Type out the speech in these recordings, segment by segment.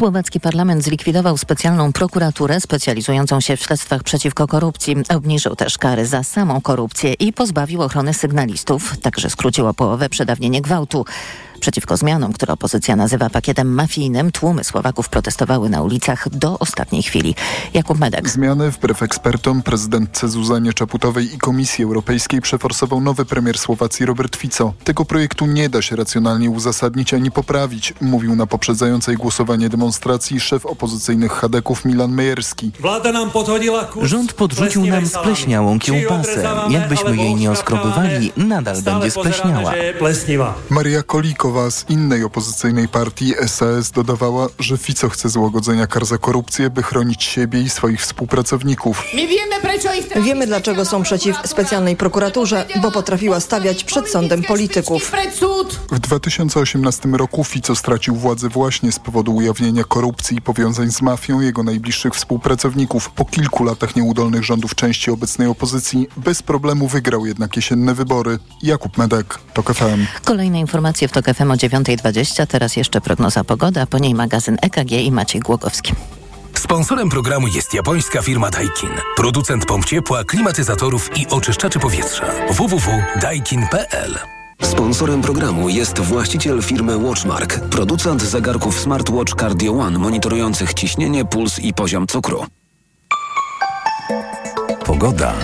Słowacki parlament zlikwidował specjalną prokuraturę specjalizującą się w śledztwach przeciwko korupcji. Obniżył też kary za samą korupcję i pozbawił ochrony sygnalistów, także skrócił o połowę przedawnienie gwałtu. Przeciwko zmianom, które opozycja nazywa pakietem mafijnym, tłumy Słowaków protestowały na ulicach do ostatniej chwili. Jakub Medek. Zmiany wbrew ekspertom prezydent Zuzanie Czaputowej i Komisji Europejskiej przeforsował nowy premier Słowacji Robert Fico. Tego projektu nie da się racjonalnie uzasadnić ani poprawić, mówił na poprzedzającej głosowanie demonstracji szef opozycyjnych Hadeków Milan Mejerski. Rząd podrzucił nam spleśniałą kiełbasę. Jakbyśmy jej nie oskrobywali, nadal będzie spleśniała. Maria Koliko z innej opozycyjnej partii SAS dodawała, że Fico chce złagodzenia kar za korupcję, by chronić siebie i swoich współpracowników. Wiemy, dlaczego są przeciw specjalnej prokuraturze, bo potrafiła stawiać przed sądem polityków. W 2018 roku Fico stracił władzę właśnie z powodu ujawnienia korupcji i powiązań z mafią jego najbliższych współpracowników. Po kilku latach nieudolnych rządów części obecnej opozycji bez problemu wygrał jednak jesienne wybory. Jakub Medek, TOK FM. Kolejne informacje w TOK FM o 9.20. Teraz jeszcze prognoza pogody, a po niej magazyn EKG i Maciej Głogowski. Sponsorem programu jest japońska firma Daikin. Producent pomp ciepła, klimatyzatorów i oczyszczaczy powietrza. www.daikin.pl Sponsorem programu jest właściciel firmy Watchmark, producent zegarków smartwatch Cardio One monitorujących ciśnienie, puls i poziom cukru. Pogoda.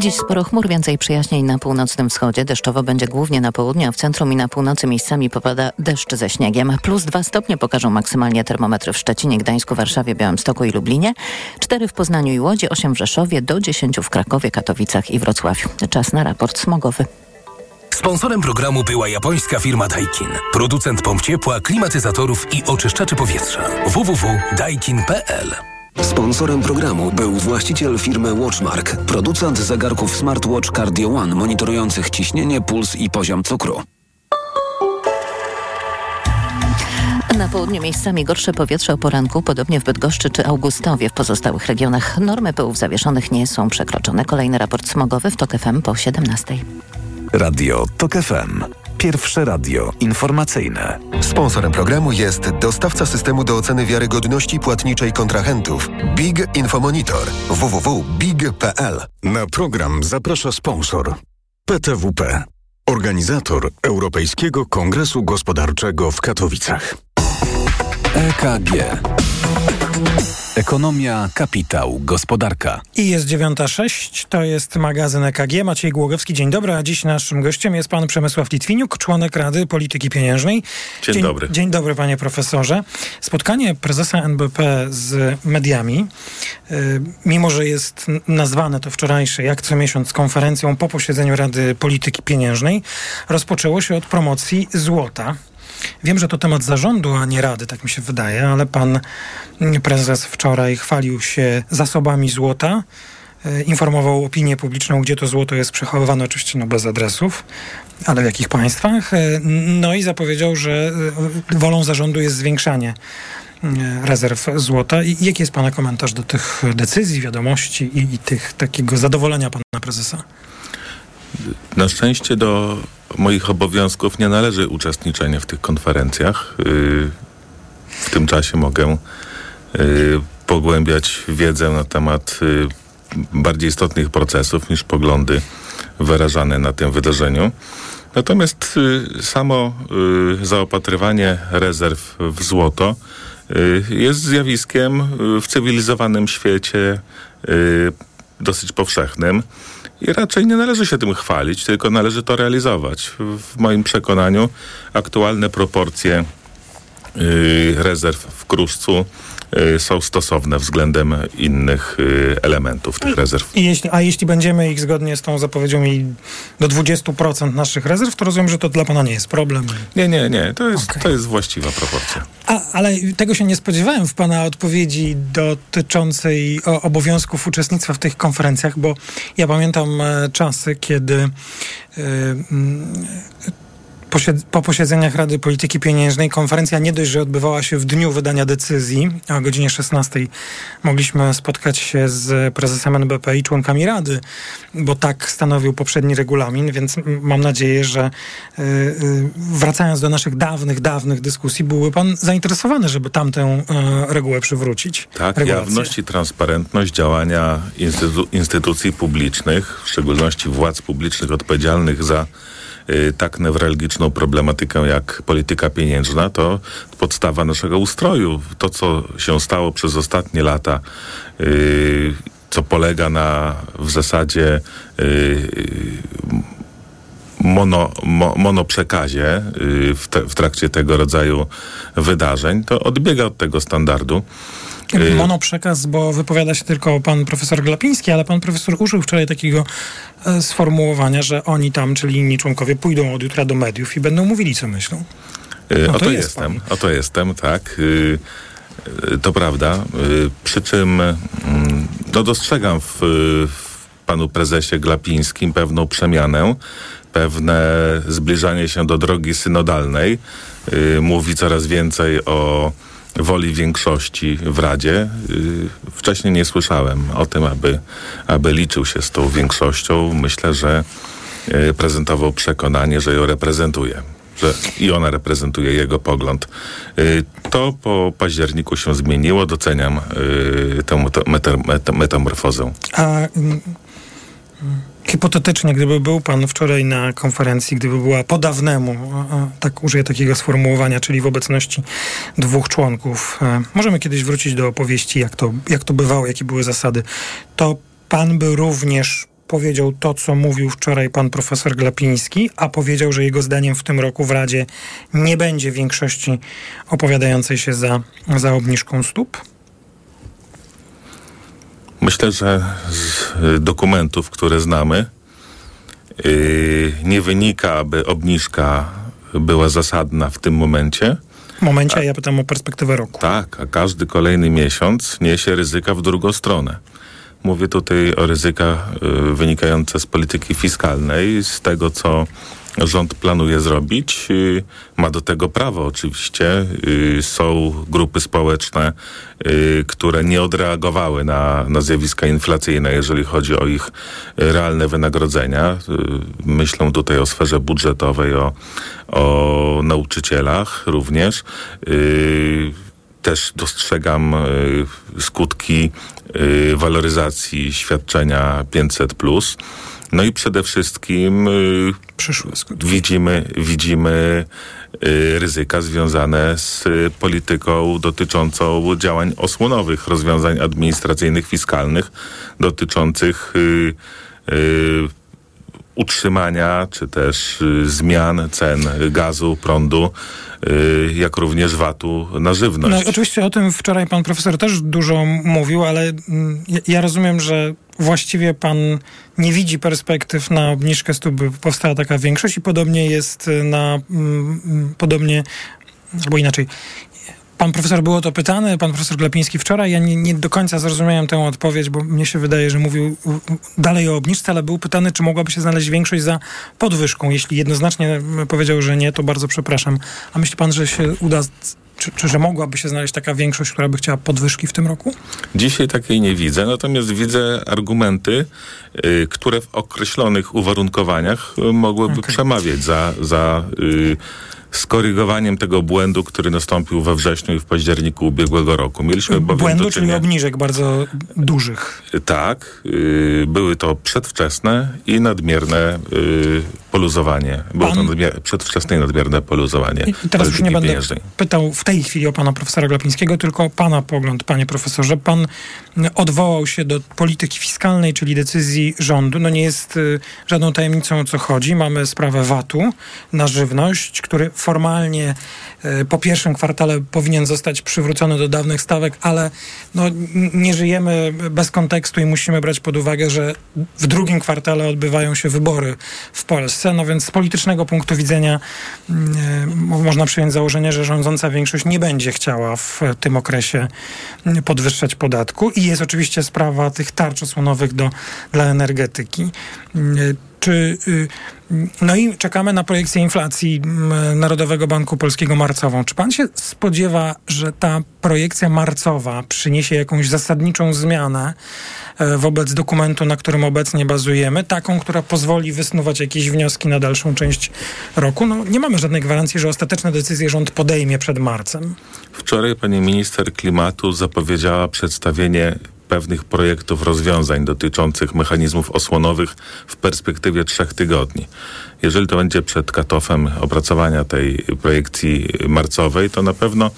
Dziś sporo chmur, więcej przyjaźnień na północnym wschodzie. Deszczowo będzie głównie na południu, a w centrum i na północy miejscami popada deszcz ze śniegiem. Plus dwa stopnie pokażą maksymalnie termometry w Szczecinie, Gdańsku, Warszawie, Białymstoku i Lublinie. Cztery w Poznaniu i Łodzi, osiem w Rzeszowie, do dziesięciu w Krakowie, Katowicach i Wrocławiu. Czas na raport smogowy. Sponsorem programu była japońska firma Daikin. Producent pomp ciepła, klimatyzatorów i oczyszczaczy powietrza. www.daikin.pl Sponsorem programu był właściciel firmy Watchmark, producent zegarków smartwatch Cardio One monitorujących ciśnienie, puls i poziom cukru. Na południu miejscami gorsze powietrze o poranku, podobnie w Bydgoszczy czy Augustowie. W pozostałych regionach normy pyłów zawieszonych nie są przekroczone. Kolejny raport smogowy w TOK FM po 17. Radio TOK FM. Pierwsze radio informacyjne. Sponsorem programu jest dostawca systemu do oceny wiarygodności płatniczej kontrahentów Big Infomonitor www.big.pl. Na program zaprasza sponsor PTWP, organizator Europejskiego Kongresu Gospodarczego w Katowicach. EKG. Ekonomia, kapitał, gospodarka. I jest 9.06, to jest magazyn EKG. Maciej Głogowski, dzień dobry, a dziś naszym gościem jest pan Przemysław Litwiniuk, członek Rady Polityki Pieniężnej. Dzień, dzień dobry. Dzień dobry, panie profesorze. Spotkanie prezesa NBP z mediami, y, mimo że jest nazwane to wczorajsze, jak co miesiąc, konferencją po posiedzeniu Rady Polityki Pieniężnej, rozpoczęło się od promocji złota. Wiem, że to temat zarządu, a nie rady, tak mi się wydaje, ale pan prezes wczoraj chwalił się zasobami złota. Informował opinię publiczną, gdzie to złoto jest przechowywane, oczywiście no bez adresów, ale w jakich państwach. No i zapowiedział, że wolą zarządu jest zwiększanie rezerw złota. I jaki jest Pana komentarz do tych decyzji, wiadomości i, i tych takiego zadowolenia Pana prezesa? Na szczęście do moich obowiązków nie należy uczestniczenie w tych konferencjach. W tym czasie mogę pogłębiać wiedzę na temat bardziej istotnych procesów niż poglądy wyrażane na tym wydarzeniu. Natomiast samo zaopatrywanie rezerw w złoto jest zjawiskiem w cywilizowanym świecie dosyć powszechnym. I raczej nie należy się tym chwalić, tylko należy to realizować. W moim przekonaniu aktualne proporcje yy, rezerw w kruszcu są stosowne względem innych yy, elementów tych rezerw. I jeśli, a jeśli będziemy ich zgodnie z tą zapowiedzią mieli do 20% naszych rezerw, to rozumiem, że to dla pana nie jest problem. Nie, nie, nie. To jest, okay. to jest właściwa proporcja. A, ale tego się nie spodziewałem w pana odpowiedzi dotyczącej obowiązków uczestnictwa w tych konferencjach, bo ja pamiętam czasy, kiedy po posiedzeniach Rady Polityki Pieniężnej konferencja nie dość, że odbywała się w dniu wydania decyzji, a o godzinie 16 mogliśmy spotkać się z prezesem NBP i członkami Rady, bo tak stanowił poprzedni regulamin, więc mam nadzieję, że y, y, wracając do naszych dawnych, dawnych dyskusji, byłby pan zainteresowany, żeby tamtę y, regułę przywrócić. Tak, regulację. jawność i transparentność działania instytu instytucji publicznych, w szczególności władz publicznych odpowiedzialnych za tak newralgiczną problematykę jak polityka pieniężna, to podstawa naszego ustroju. To, co się stało przez ostatnie lata, y, co polega na w zasadzie y, mono, mo, monoprzekazie w, te, w trakcie tego rodzaju wydarzeń, to odbiega od tego standardu. Y, monoprzekaz, bo wypowiada się tylko pan profesor Glapiński, ale pan profesor użył wczoraj takiego e, sformułowania, że oni tam, czyli inni członkowie, pójdą od jutra do mediów i będą mówili, co myślą. Y, no, oto jestem, pan. oto jestem, tak. Y, to prawda. Przy czym mm, no, dostrzegam w, w panu prezesie Glapińskim pewną przemianę, pewne zbliżanie się do drogi synodalnej. Mówi coraz więcej o woli większości w Radzie. Y, wcześniej nie słyszałem o tym, aby, aby liczył się z tą większością. Myślę, że y, prezentował przekonanie, że ją reprezentuje. Że I ona reprezentuje jego pogląd. Y, to po październiku się zmieniło. Doceniam tę metamorfozę. A mm, Hipotetycznie, gdyby był pan wczoraj na konferencji, gdyby była po dawnemu, tak użyję takiego sformułowania, czyli w obecności dwóch członków, e, możemy kiedyś wrócić do opowieści, jak to, jak to bywało, jakie były zasady, to pan by również powiedział to, co mówił wczoraj pan profesor Glapiński, a powiedział, że jego zdaniem w tym roku w Radzie nie będzie większości opowiadającej się za, za obniżką stóp? Myślę, że z y, dokumentów, które znamy, yy, nie wynika, aby obniżka była zasadna w tym momencie. W momencie, a ja pytam o perspektywę roku. Tak, a każdy kolejny miesiąc niesie ryzyka w drugą stronę. Mówię tutaj o ryzykach y, wynikające z polityki fiskalnej, z tego, co rząd planuje zrobić. Y, ma do tego prawo oczywiście. Y, są grupy społeczne, y, które nie odreagowały na, na zjawiska inflacyjne, jeżeli chodzi o ich realne wynagrodzenia. Myślę tutaj o sferze budżetowej, o, o nauczycielach również. Też dostrzegam skutki waloryzacji świadczenia 500. No i przede wszystkim y, widzimy, widzimy y, ryzyka związane z polityką dotyczącą działań osłonowych, rozwiązań administracyjnych, fiskalnych, dotyczących y, utrzymania czy też zmian cen gazu, prądu, jak również VAT-u na żywność. No, oczywiście o tym wczoraj pan profesor też dużo mówił, ale mm, ja rozumiem, że właściwie pan nie widzi perspektyw na obniżkę stóp, by powstała taka większość i podobnie jest na, mm, mm, podobnie, albo inaczej, Pan profesor było to pytany, pan profesor Glapiński wczoraj. Ja nie, nie, do końca zrozumiałem tę odpowiedź, bo mnie się wydaje, że mówił dalej o obniżce, ale był pytany, czy mogłaby się znaleźć większość za podwyżką. Jeśli jednoznacznie powiedział, że nie, to bardzo przepraszam. A myśli pan, że się uda czy, czy, że mogłaby się znaleźć taka większość, która by chciała podwyżki w tym roku? Dzisiaj takiej nie widzę, natomiast widzę argumenty, y, które w określonych uwarunkowaniach y, mogłyby okay. przemawiać za, za y, skorygowaniem tego błędu, który nastąpił we wrześniu i w październiku ubiegłego roku. Mieliśmy błędu, czyli obniżek bardzo dużych. Tak. Yy, były to przedwczesne i nadmierne yy, poluzowanie. Było Pan... to nadmier- przedwczesne i nadmierne poluzowanie. I teraz już nie będę pieniężnej. pytał w tej chwili o pana profesora Glapińskiego, tylko pana pogląd, panie profesorze. Pan odwołał się do polityki fiskalnej, czyli decyzji rządu. No nie jest y, żadną tajemnicą, o co chodzi. Mamy sprawę VAT-u na żywność, który formalnie e, po pierwszym kwartale powinien zostać przywrócony do dawnych stawek, ale no, nie żyjemy bez kontekstu i musimy brać pod uwagę, że w drugim kwartale odbywają się wybory w Polsce. No więc z politycznego punktu widzenia e, można przyjąć założenie, że rządząca większość nie będzie chciała w tym okresie mm, podwyższać podatku. I jest oczywiście sprawa tych tarcz osłonowych do, dla energetyki. Mm, czy y, no i czekamy na projekcję inflacji Narodowego Banku Polskiego marcową. Czy pan się spodziewa, że ta projekcja marcowa przyniesie jakąś zasadniczą zmianę e, wobec dokumentu, na którym obecnie bazujemy, taką, która pozwoli wysnuwać jakieś wnioski na dalszą część roku? No, nie mamy żadnej gwarancji, że ostateczne decyzje rząd podejmie przed marcem. Wczoraj pani minister klimatu zapowiedziała przedstawienie pewnych projektów rozwiązań dotyczących mechanizmów osłonowych w perspektywie trzech tygodni. Jeżeli to będzie przed katofem opracowania tej projekcji marcowej, to na pewno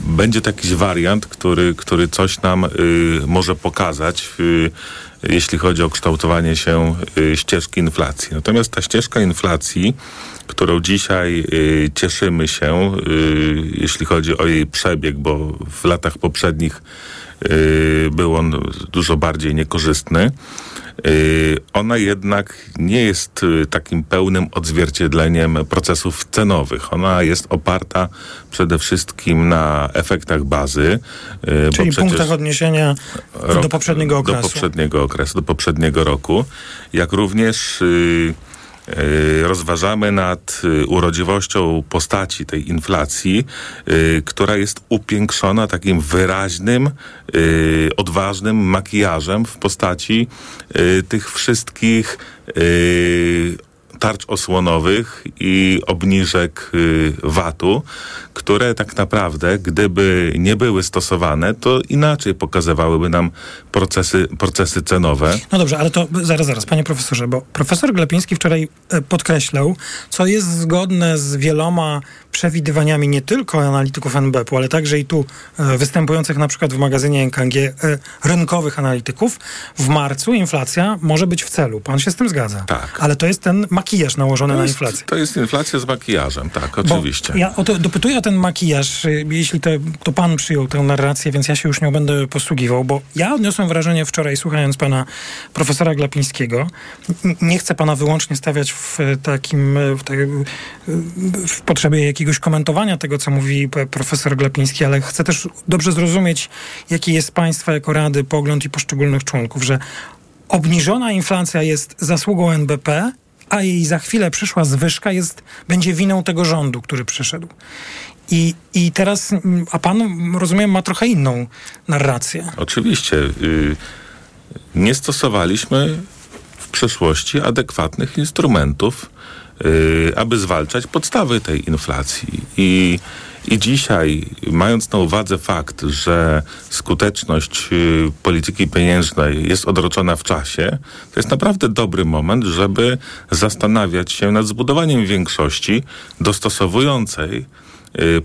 będzie jakiś wariant, który, który coś nam y, może pokazać, y, jeśli chodzi o kształtowanie się y, ścieżki inflacji. Natomiast ta ścieżka inflacji, którą dzisiaj y, cieszymy się, y, jeśli chodzi o jej przebieg, bo w latach poprzednich Y, był on dużo bardziej niekorzystny. Ona jednak nie jest takim pełnym odzwierciedleniem procesów cenowych. Ona jest oparta przede wszystkim na efektach bazy. Czyli punktach odniesienia rok, do poprzedniego okresu. Do poprzedniego okresu, do poprzedniego roku. Jak również rozważamy nad e, urodziwością postaci tej inflacji, e, która jest upiększona takim wyraźnym, odważnym makijażem w postaci tych wszystkich tarcz osłonowych i obniżek y, VAT-u, które tak naprawdę, gdyby nie były stosowane, to inaczej pokazywałyby nam procesy, procesy cenowe. No dobrze, ale to zaraz, zaraz, panie profesorze, bo profesor Glepiński wczoraj e, podkreślał, co jest zgodne z wieloma przewidywaniami nie tylko analityków NBP-u, ale także i tu e, występujących na przykład w magazynie NKG e, rynkowych analityków, w marcu inflacja może być w celu. Pan się z tym zgadza. Tak. Ale to jest ten makijaż nałożony jest, na inflację. To jest inflacja z makijażem, tak, oczywiście. Bo ja o to dopytuję o ten makijaż, y, jeśli to, to pan przyjął tę narrację, więc ja się już nią będę posługiwał, bo ja odniosłem wrażenie wczoraj, słuchając pana profesora Glapińskiego, nie chcę pana wyłącznie stawiać w takim, w, te, w potrzebie jakiegoś komentowania tego, co mówi profesor Glapiński, ale chcę też dobrze zrozumieć, jaki jest państwa jako rady pogląd i poszczególnych członków, że obniżona inflacja jest zasługą NBP, a jej za chwilę przyszła zwyżka jest, będzie winą tego rządu, który przyszedł. I, I teraz, a pan, rozumiem, ma trochę inną narrację. Oczywiście. Y, nie stosowaliśmy w przeszłości adekwatnych instrumentów, y, aby zwalczać podstawy tej inflacji. I i dzisiaj, mając na uwadze fakt, że skuteczność y, polityki pieniężnej jest odroczona w czasie, to jest naprawdę dobry moment, żeby zastanawiać się nad zbudowaniem większości dostosowującej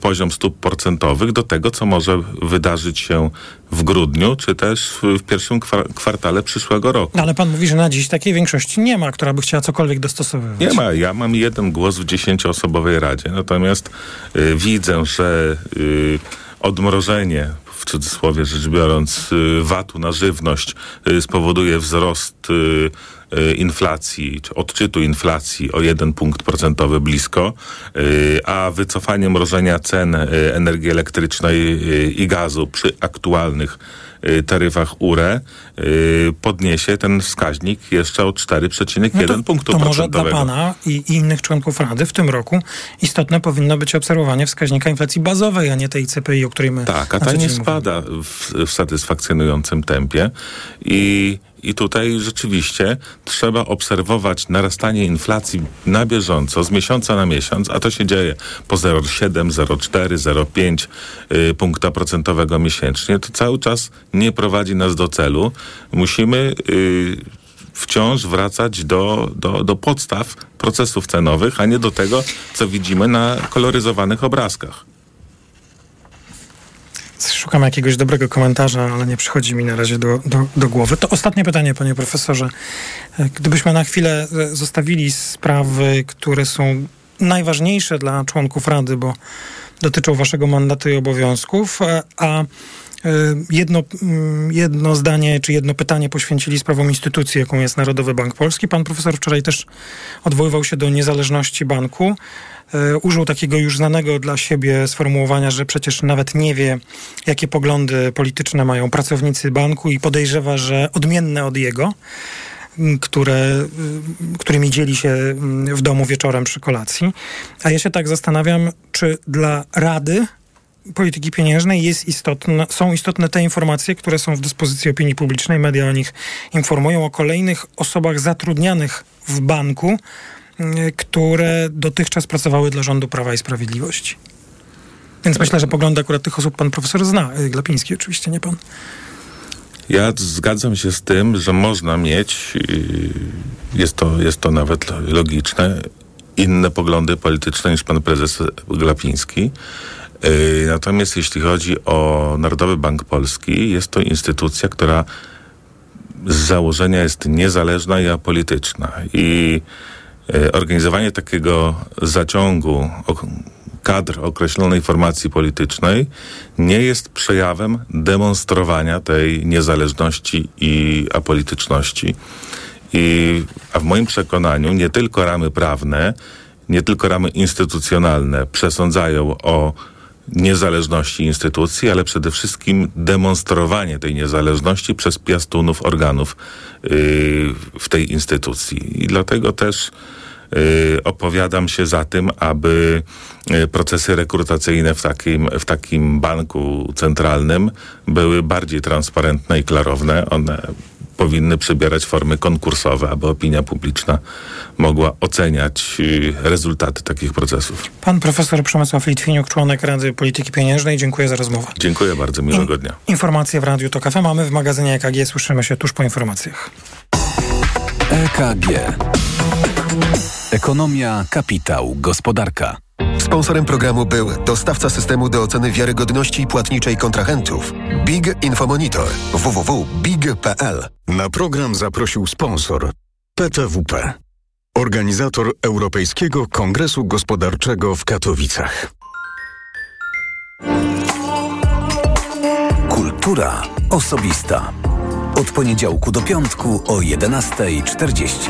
poziom stóp procentowych do tego, co może wydarzyć się w grudniu, czy też w pierwszym kwartale przyszłego roku. Ale pan mówi, że na dziś takiej większości nie ma, która by chciała cokolwiek dostosowywać. Nie ma. Ja mam jeden głos w dziesięcioosobowej radzie, natomiast y, widzę, że y, odmrożenie w cudzysłowie rzecz biorąc, y, VAT-u na żywność y, spowoduje wzrost y, inflacji, czy odczytu inflacji o jeden punkt procentowy blisko, a wycofanie mrożenia cen energii elektrycznej i gazu przy aktualnych Y, taryfach URE y, podniesie ten wskaźnik jeszcze o 4,1 no punktu to może dla pana i, i, innych członków Rady w tym roku istotne powinno być obserwowanie wskaźnika inflacji bazowej, a nie tej CPI, o której my Tak, a ta nie spada w, w satysfakcjonującym tempie i i tutaj rzeczywiście trzeba obserwować narastanie inflacji na bieżąco, z miesiąca na miesiąc, a to się dzieje po 0,7, 0,4, 0,5 y, punkta procentowego miesięcznie. To cały czas nie prowadzi nas do celu. Musimy y, wciąż wracać do, do, do podstaw procesów cenowych, a nie do tego, co widzimy na koloryzowanych obrazkach. Szukam jakiegoś dobrego komentarza, ale nie przychodzi mi na razie do, do, do głowy. To ostatnie pytanie, panie profesorze. Gdybyśmy na chwilę e, zostawili sprawy, które są najważniejsze dla członków Rady, bo dotyczą waszego mandatu i obowiązków, e, a e, jedno, mm, jedno zdanie czy jedno pytanie poświęcili sprawom instytucji, jaką jest Narodowy Bank Polski. Pan profesor wczoraj też odwoływał się do niezależności banku. E, użył takiego już znanego dla siebie sformułowania, że przecież nawet nie wie, jakie poglądy polityczne mają pracownicy banku i podejrzewa, że odmienne od jego. które, którymi dzieli się w domu wieczorem przy kolacji. A ja się tak zastanawiam, czy dla Rady polityki pieniężnej jest istotne, są istotne te informacje, które są w dyspozycji opinii publicznej. Media o nich informują o kolejnych osobach zatrudnianych w banku, które dotychczas pracowały dla rządu Prawa i Sprawiedliwości. Więc myślę, że poglądy akurat tych osób pan profesor zna. Glapiński oczywiście, nie pan. Ja zgadzam się z tym, że można mieć, jest to, jest to nawet logiczne, inne poglądy polityczne niż pan prezes Glapiński. Natomiast jeśli chodzi o Narodowy Bank Polski, jest to instytucja, która z założenia jest niezależna i apolityczna. I organizowanie takiego zaciągu kadr określonej formacji politycznej nie jest przejawem demonstrowania tej niezależności i apolityczności. I, a w moim przekonaniu nie tylko ramy prawne, nie tylko ramy instytucjonalne przesądzają o niezależności instytucji, ale przede wszystkim demonstrowanie tej niezależności przez piastunów organów yy, w tej instytucji. I dlatego też Y, opowiadam się za tym, aby y, procesy rekrutacyjne w takim, w takim banku centralnym były bardziej transparentne i klarowne. One powinny przybierać formy konkursowe, aby opinia publiczna mogła oceniać y, rezultaty takich procesów. Pan profesor Przemysław Litwiniuk, członek Rady Polityki Pieniężnej. Dziękuję za rozmowę. Dziękuję bardzo, miłego dnia. Informacje w Radiu to Kafe mamy w magazynie EKG. Słyszymy się tuż po informacjach. EKG. Ekonomia, kapitał, gospodarka. Sponsorem programu był dostawca systemu do oceny wiarygodności płatniczej kontrahentów Big Infomonitor www.big.pl. Na program zaprosił sponsor PTWP, organizator Europejskiego Kongresu Gospodarczego w Katowicach. Kultura osobista. Od poniedziałku do piątku o 11.40.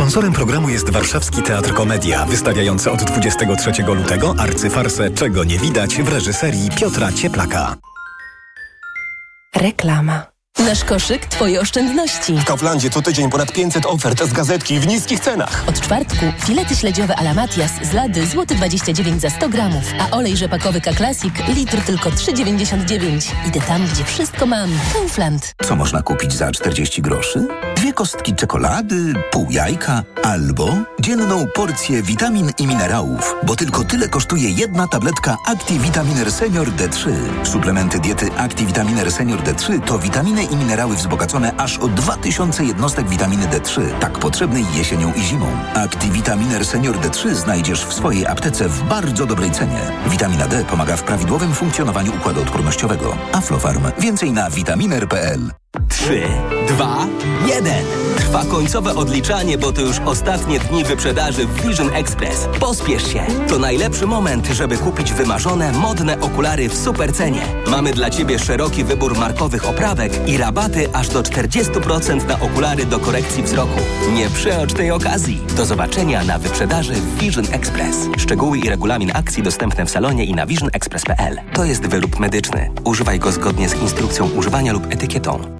Sponsorem programu jest Warszawski Teatr Komedia, wystawiający od 23 lutego arcyfarsę Czego nie widać w reżyserii Piotra Cieplaka. Reklama. Nasz koszyk, Twoje oszczędności. W Kauflandzie co tydzień ponad 500 ofert z gazetki w niskich cenach. Od czwartku filety śledziowe Alamatias z lady złoty 29 za 100 gramów, a olej rzepakowy K-Classic litr tylko 3,99. Idę tam, gdzie wszystko mam. Kaufland. Co można kupić za 40 groszy? Dwie kostki czekolady, pół jajka albo dzienną porcję witamin i minerałów, bo tylko tyle kosztuje jedna tabletka ActiVitaminer Senior D3. Suplementy diety ActiVitaminer Senior D3 to witaminy i minerały wzbogacone aż o 2000 jednostek witaminy D3, tak potrzebnej jesienią i zimą. Activitaminer Senior D3 znajdziesz w swojej aptece w bardzo dobrej cenie. Witamina D pomaga w prawidłowym funkcjonowaniu układu odpornościowego. Aflofarm. Więcej na vitaminer.pl 3, 2, 1. Trwa końcowe odliczanie, bo to już ostatnie dni wyprzedaży w Vision Express. Pospiesz się. To najlepszy moment, żeby kupić wymarzone, modne okulary w super cenie. Mamy dla Ciebie szeroki wybór markowych oprawek i rabaty aż do 40% na okulary do korekcji wzroku. Nie przeocz tej okazji. Do zobaczenia na wyprzedaży w Vision Express. Szczegóły i regulamin akcji dostępne w salonie i na visionexpress.pl. To jest wyrób medyczny. Używaj go zgodnie z instrukcją używania lub etykietą.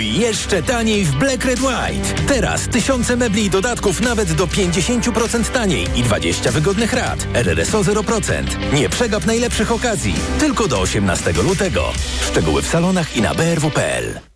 jeszcze taniej w Black Red White. Teraz tysiące mebli i dodatków nawet do 50% taniej i 20 wygodnych rat. RRSO 0%. Nie przegap najlepszych okazji. Tylko do 18 lutego. Szczegóły w salonach i na brw.pl.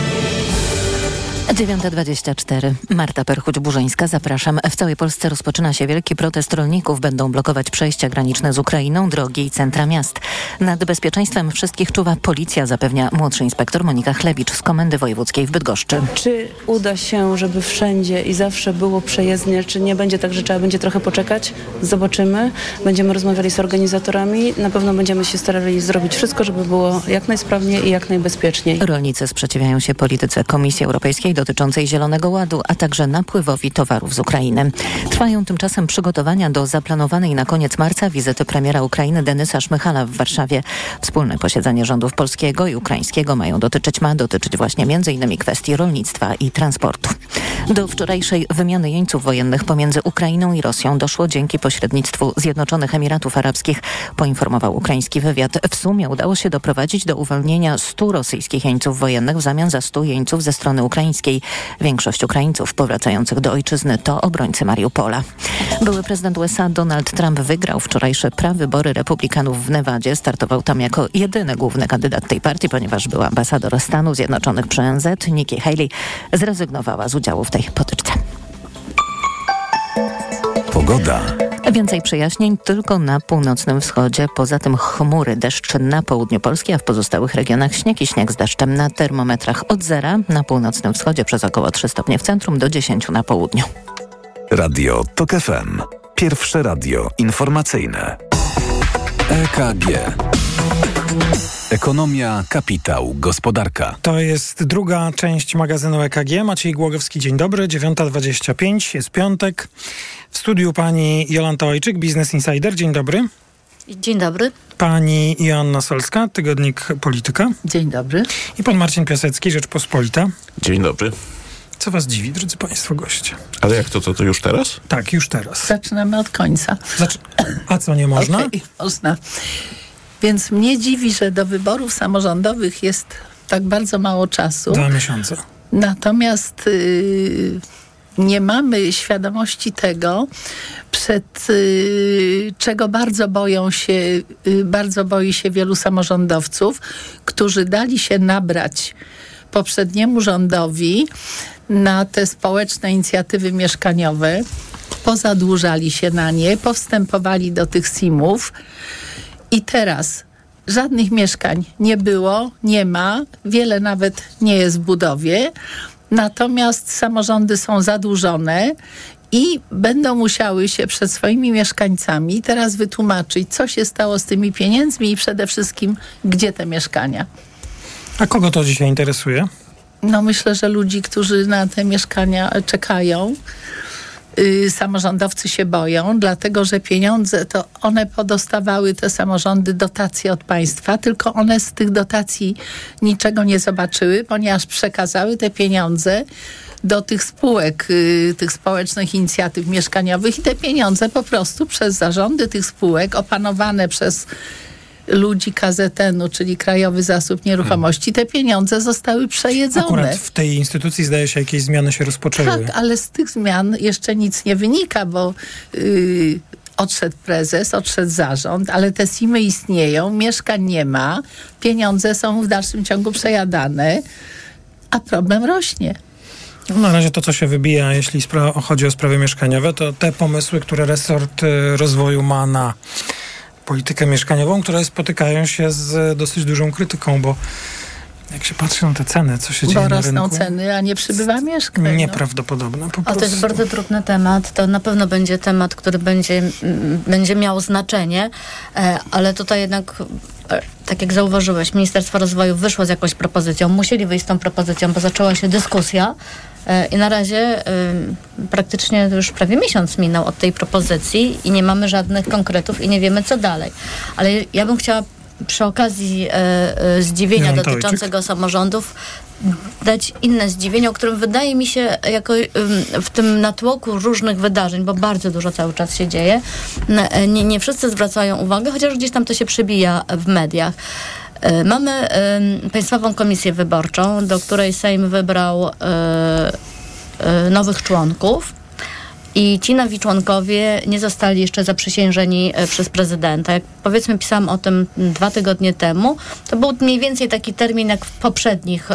9.24. Marta Perchuć-Burzyńska, zapraszam. W całej Polsce rozpoczyna się wielki protest rolników. Będą blokować przejścia graniczne z Ukrainą, drogi i centra miast. Nad bezpieczeństwem wszystkich czuwa policja, zapewnia młodszy inspektor Monika Chlebicz z Komendy Wojewódzkiej w Bydgoszczy. Czy uda się, żeby wszędzie i zawsze było przejezdnie, czy nie będzie tak, że trzeba będzie trochę poczekać? Zobaczymy. Będziemy rozmawiali z organizatorami. Na pewno będziemy się starali zrobić wszystko, żeby było jak najsprawniej i jak najbezpieczniej. Rolnicy sprzeciwiają się polityce Komisji Europejskiej dotyczącej Zielonego Ładu, a także napływowi towarów z Ukrainy. Trwają tymczasem przygotowania do zaplanowanej na koniec marca wizyty premiera Ukrainy Denysa Szmychala w Warszawie. Wspólne posiedzenie rządów polskiego i ukraińskiego mają dotyczyć, ma dotyczyć właśnie m.in. kwestii rolnictwa i transportu. Do wczorajszej wymiany jeńców wojennych pomiędzy Ukrainą i Rosją doszło dzięki pośrednictwu Zjednoczonych Emiratów Arabskich, poinformował ukraiński wywiad. W sumie udało się doprowadzić do uwolnienia 100 rosyjskich jeńców wojennych w zamian za 100 jeńców ze strony ukraińskiej. Większość Ukraińców powracających do ojczyzny to obrońcy Mariupola. Były prezydent USA Donald Trump wygrał wczorajsze prawybory republikanów w Nevadzie. Startował tam jako jedyny główny kandydat tej partii, ponieważ był ambasador Stanów Zjednoczonych przy ONZ. Nikki Haley zrezygnowała z udziału w tej potyczce. Pogoda. Więcej przejaśnień tylko na północnym wschodzie. Poza tym chmury, deszcz na południu Polski, a w pozostałych regionach śnieg i śnieg z deszczem na termometrach od zera. Na północnym wschodzie przez około 3 stopnie w centrum do 10 na południu. Radio TOK FM. Pierwsze radio informacyjne. EKG. Ekonomia, kapitał, gospodarka. To jest druga część magazynu EKG. Maciej Głogowski, dzień dobry. 9.25, jest piątek. W studiu pani Jolanta Ojczyk, Business Insider. Dzień dobry. Dzień dobry. Pani Joanna Solska, Tygodnik Polityka. Dzień dobry. I pan Marcin Piasecki, Rzeczpospolita. Dzień dobry. Co was dziwi, drodzy państwo goście? Ale jak to, to, to już teraz? Tak, już teraz. Zaczynamy od końca. A co, nie można? Okay, można. Więc mnie dziwi, że do wyborów samorządowych jest tak bardzo mało czasu. Dwa miesiące. Natomiast yy, nie mamy świadomości tego, przed yy, czego bardzo boją się, yy, bardzo boi się wielu samorządowców, którzy dali się nabrać poprzedniemu rządowi na te społeczne inicjatywy mieszkaniowe, pozadłużali się na nie, powstępowali do tych SIM-ów i teraz żadnych mieszkań nie było, nie ma, wiele nawet nie jest w budowie, natomiast samorządy są zadłużone i będą musiały się przed swoimi mieszkańcami teraz wytłumaczyć, co się stało z tymi pieniędzmi i przede wszystkim, gdzie te mieszkania. A kogo to dzisiaj interesuje? No myślę, że ludzi, którzy na te mieszkania czekają. Yy, samorządowcy się boją, dlatego że pieniądze to one podostawały te samorządy dotacje od państwa, tylko one z tych dotacji niczego nie zobaczyły, ponieważ przekazały te pieniądze do tych spółek, yy, tych społecznych inicjatyw mieszkaniowych i te pieniądze po prostu przez zarządy tych spółek opanowane przez ludzi KZN-u, czyli Krajowy Zasób Nieruchomości, te pieniądze zostały przejedzone. Akurat w tej instytucji zdaje się jakieś zmiany się rozpoczęły. Tak, ale z tych zmian jeszcze nic nie wynika, bo yy, odszedł prezes, odszedł zarząd, ale te SIM-y istnieją, mieszkań nie ma, pieniądze są w dalszym ciągu przejadane, a problem rośnie. No, na razie to, co się wybija, jeśli chodzi o sprawy mieszkaniowe, to te pomysły, które resort y, rozwoju ma na politykę mieszkaniową, które spotykają się z dosyć dużą krytyką, bo jak się patrzy na te ceny, co się bo dzieje na rynku... rosną ceny, a nie przybywa mieszkań. Nieprawdopodobne po no. A to jest bardzo trudny temat. To na pewno będzie temat, który będzie, będzie miał znaczenie, e, ale tutaj jednak e, tak jak zauważyłeś, Ministerstwo Rozwoju wyszło z jakąś propozycją, musieli wyjść z tą propozycją, bo zaczęła się dyskusja i na razie y, praktycznie już prawie miesiąc minął od tej propozycji i nie mamy żadnych konkretów i nie wiemy co dalej. Ale ja bym chciała przy okazji e, e, zdziwienia dotyczącego samorządów dać inne zdziwienie, o którym wydaje mi się jako w tym natłoku różnych wydarzeń, bo bardzo dużo cały czas się dzieje, nie, nie wszyscy zwracają uwagę, chociaż gdzieś tam to się przebija w mediach. E, Mamy Państwową Komisję Wyborczą, do której Sejm wybrał e, e, nowych członków. I ci nowi członkowie nie zostali jeszcze zaprzysiężeni przez prezydenta. Jak powiedzmy pisałam o tym dwa tygodnie temu, to był mniej więcej taki termin jak w poprzednich,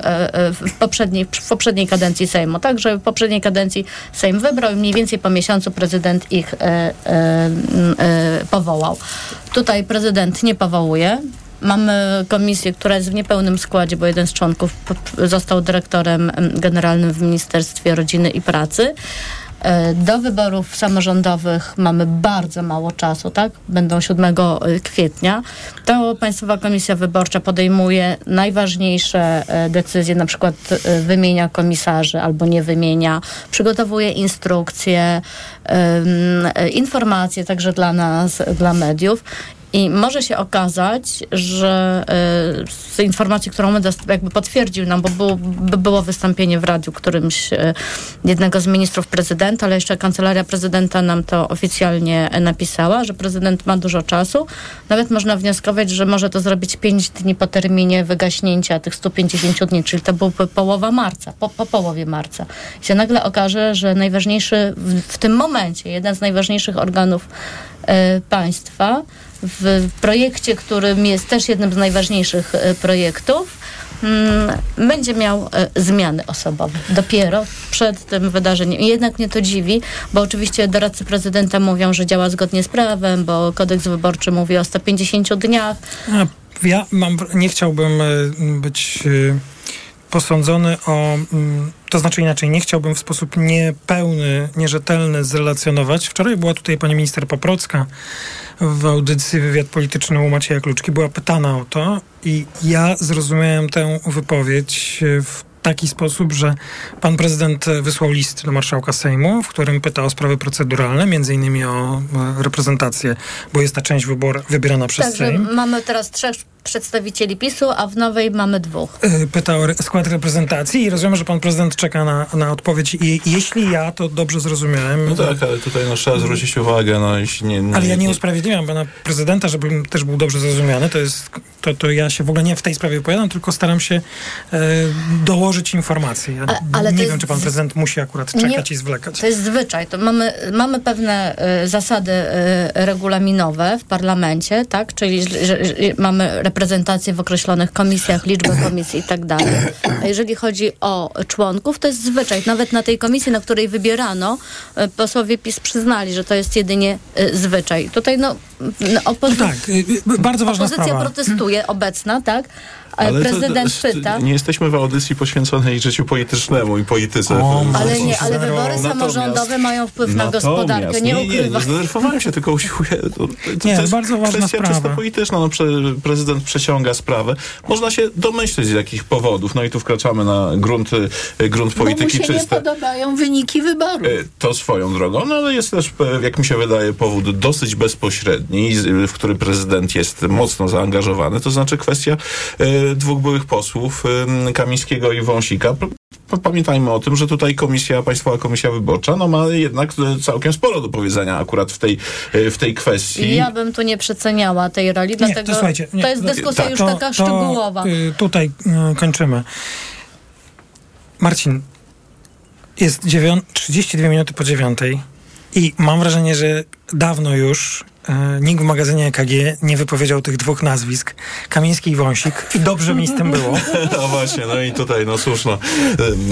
w poprzedniej, w poprzedniej kadencji Sejmu. Także w poprzedniej kadencji Sejm wybrał i mniej więcej po miesiącu prezydent ich e, e, e, powołał. Tutaj prezydent nie powołuje. Mamy komisję, która jest w niepełnym składzie, bo jeden z członków został dyrektorem em, generalnym w Ministerstwie Rodziny i Pracy. E, Do wyborów samorządowych mamy bardzo mało czasu, tak? Będą 7 kwietnia. To Państwowa Komisja Wyborcza podejmuje najważniejsze e, decyzje, na przykład e, wymienia komisarzy albo nie wymienia, przygotowuje instrukcje, e, informacje także dla nas, dla mediów. I może się okazać, że y, z informacji, którą my jakby potwierdził nam, bo było, by było wystąpienie w radiu którymś y, jednego z ministrów prezydenta, ale jeszcze kancelaria prezydenta nam to oficjalnie napisała, że prezydent ma dużo czasu. Nawet można wnioskować, że może to zrobić 5 dni po terminie wygaśnięcia tych 150 dni, czyli to byłby połowa marca, po, po połowie marca. I się nagle okaże, że najważniejszy w, w tym momencie, jeden z najważniejszych organów y, państwa w projekcie, którym jest też jednym z najważniejszych e, projektów, mm, będzie miał e, zmiany osobowe. Dopiero przed tym wydarzeniem. I jednak mnie to dziwi, bo oczywiście doradcy prezydenta mówią, że działa zgodnie z prawem, bo kodeks wyborczy mówi o 150 dniach. Ja mam, nie chciałbym e, być posądzony o, mm, to znaczy inaczej, nie chciałbym w sposób niepełny, nierzetelny zrelacjonować. Wczoraj była tutaj pani minister Poprocka w audycji Wywiad Polityczny u Macieja Kluczki. Była pytana o to i ja zrozumiałem tę wypowiedź w taki sposób, że pan prezydent wysłał list do marszałka Sejmu, w którym pyta o sprawy proceduralne, między innymi o e, reprezentację, bo jest ta część wybor, wybierana przez Także Sejm. mamy teraz trzech przedstawicieli PiSu, a w nowej mamy dwóch. Y, pyta o re- skład reprezentacji i rozumiem, że pan prezydent czeka na, na odpowiedź. I jeśli ja to dobrze zrozumiałem. No tak, ale tutaj no, trzeba zwrócić uwagę, no jeśli nie... nie Ale ja nie usprawiedliwiam pana prezydenta, żebym też był dobrze zrozumiany. To jest, to, to ja się w ogóle nie w tej sprawie wypowiadam, tylko staram się e, dołożyć informacji. Ja A- ale nie jest wiem, czy pan prezydent musi akurat czekać i zwlekać. To jest zwyczaj. To mamy, mamy pewne e, zasady e, regulaminowe w parlamencie, tak? Czyli że, że, że mamy reprezentację w określonych komisjach, liczbę komisji i tak dalej. A jeżeli chodzi o członków, to jest zwyczaj. Nawet na tej komisji, na której wybierano, e, posłowie PiS przyznali, że to jest jedynie e, zwyczaj. Tutaj no, no opozy- tak, y, y, bardzo ważna opozycja sprawa. protestuje obecna, tak? Ale prezydent to- pyta. Nie jesteśmy w audycji poświęconej życiu politycznemu i polityce. O, w- Ale nie, ale wybory samorządowe mają wpływ na gospodarkę, nie nie, nie, ukrywam. nie zdenerwowałem się, tylko usiłuję. To, to, Nie, to jest bardzo ważna kwestia czysto sprawa. polityczna. No, prezydent przeciąga sprawę. Można się domyśleć z jakich powodów. No i tu wkraczamy na grunt, y, grunt Bo mu polityki się nie podobają wyniki wyborów. Y, To swoją drogą, no ale jest też, e, jak mi się wydaje, powód dosyć bezpośredni, w który prezydent jest mocno zaangażowany, to znaczy kwestia dwóch byłych posłów, Kamińskiego i Wąsika. Pamiętajmy o tym, że tutaj komisja, Państwowa Komisja Wyborcza, no ma jednak e, całkiem sporo do powiedzenia akurat w tej, e, w tej kwestii. Ja bym tu nie przeceniała tej roli, dlatego to słuchajcie, nie, to jest no, dyskusja tak. już To- taka to, szczegółowa. y, tutaj y, kończymy. Marcin, jest dziewią- 32 minuty po dziewiątej i mam wrażenie, że dawno już nikt w magazynie EKG nie wypowiedział tych dwóch nazwisk, Kamiński i Wąsik i dobrze mi z tym było. No właśnie, no i tutaj, no słuszno,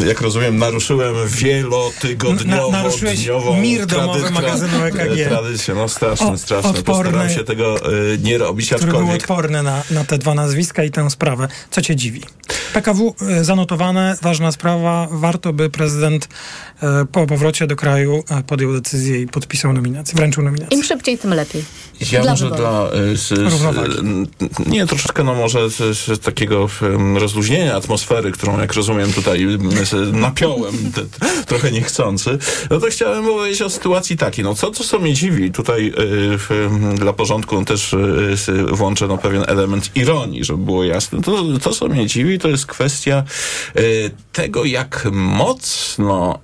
e, jak rozumiem, naruszyłem wielotygodniową, Na- naruszyłeś dniową mir domowy magazynu EKG. e, Tradycję, no O- straszny. odporny. Postaram się tego e, nie robić, który był aczkolwiek... odporny na, na te dwa nazwiska i tę sprawę. Co cię dziwi? PKW e, zanotowane, ważna sprawa. Warto, by prezydent e, po powrocie do kraju e, podjął decyzję i podpisał nominację, wręczył nominację. Im szybciej, tym lepiej. Ja Dla może dla... y, z, z, nie, troszeczkę no może z, z takiego rozluźnienia atmosfery, którą jak rozumiem tutaj napiąłem, te, trochę niechcący, no to chciałem powiedzieć o sytuacji takiej. No co, co, co mnie dziwi, tutaj y, w, dla porządku no, też y, y, włączę no, pewien element ironii, żeby było jasne. To, to co mnie dziwi, to jest kwestia y, tego, jak mocno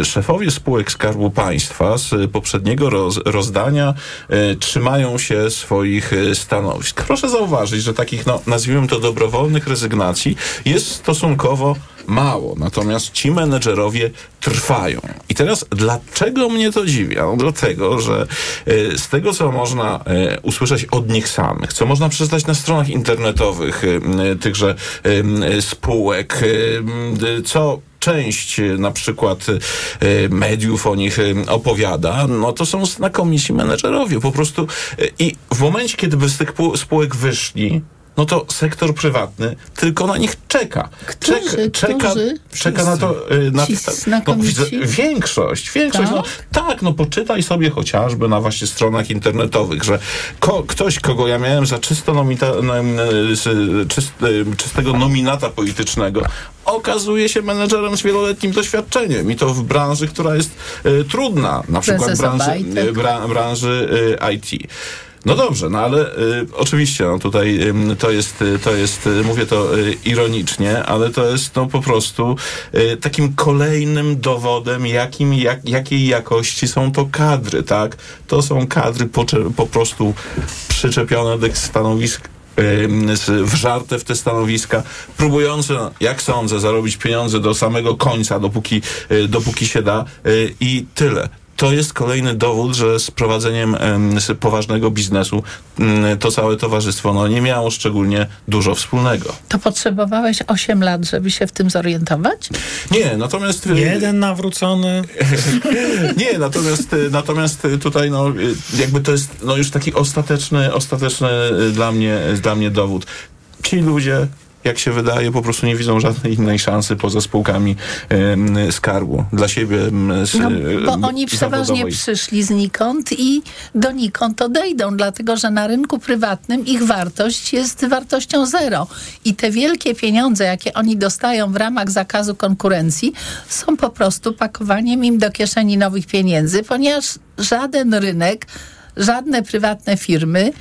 y, szefowie spółek Skarbu Państwa z poprzedniego roz, rozdania y, trzymają się swoich y, stanowisk. Proszę zauważyć, że takich, no, nazwijmy to dobrowolnych rezygnacji jest stosunkowo mało. Natomiast ci menedżerowie trwają. I teraz dlaczego mnie to dziwi? No dlatego, że y, z tego, co można y, usłyszeć od nich samych, co można przeczytać na stronach internetowych tychże spółek, co część y, na przykład y, mediów o nich y, opowiada, no to są znakomici menedżerowie. Po prostu i w momencie, kiedy by z tych spółek wyszli, no to sektor prywatny tylko na nich czeka. Którzy? czeka, Którzy? czeka na to, y, na no, większość, większość, Tak? no tak, no poczytaj sobie chociażby na właśnie stronach internetowych, że ko, ktoś, kogo ja miałem za czysto nomita, nom, y, czyst, y, czystego nominata politycznego, okazuje się menedżerem z wieloletnim doświadczeniem i to w branży, która jest y, trudna, na przykład branży, y, bra, branży y, IT. No dobrze, no ale y, oczywiście no tutaj ym, to jest, y, to jest, y, mówię to y, ironicznie, ale to jest no po prostu y, takim kolejnym dowodem, jakim, jak, jakiej jakości są to kadry, tak? To są kadry po, po prostu przyczepione do stanowisk wżarte w te stanowiska, próbujące, jak sądzę, zarobić pieniądze do samego końca, dopóki, y, dopóki się da y, i tyle. To jest kolejny dowód, że z prowadzeniem poważnego biznesu mm, to całe towarzystwo no, nie miało szczególnie dużo wspólnego. To potrzebowałeś 8 lat, żeby się w tym zorientować? Nie, natomiast... y, Jeden nawrócony. Nie, natomiast, y, natomiast y, tutaj no, jakby to jest no, już taki ostateczny, ostateczny dla mnie, dla mnie dowód. Ci ludzie, jak się wydaje, po prostu nie widzą żadnej innej szansy poza spółkami em, skarbu. Dla siebie z, No, y, bo oni przeważnie zawodowej. przyszli znikąd i donikąd odejdą, dlatego że na rynku prywatnym ich wartość jest wartością zero. I te wielkie pieniądze, jakie oni dostają w ramach zakazu konkurencji, są po prostu pakowaniem im do kieszeni nowych pieniędzy, ponieważ żaden rynek, żadne prywatne firmy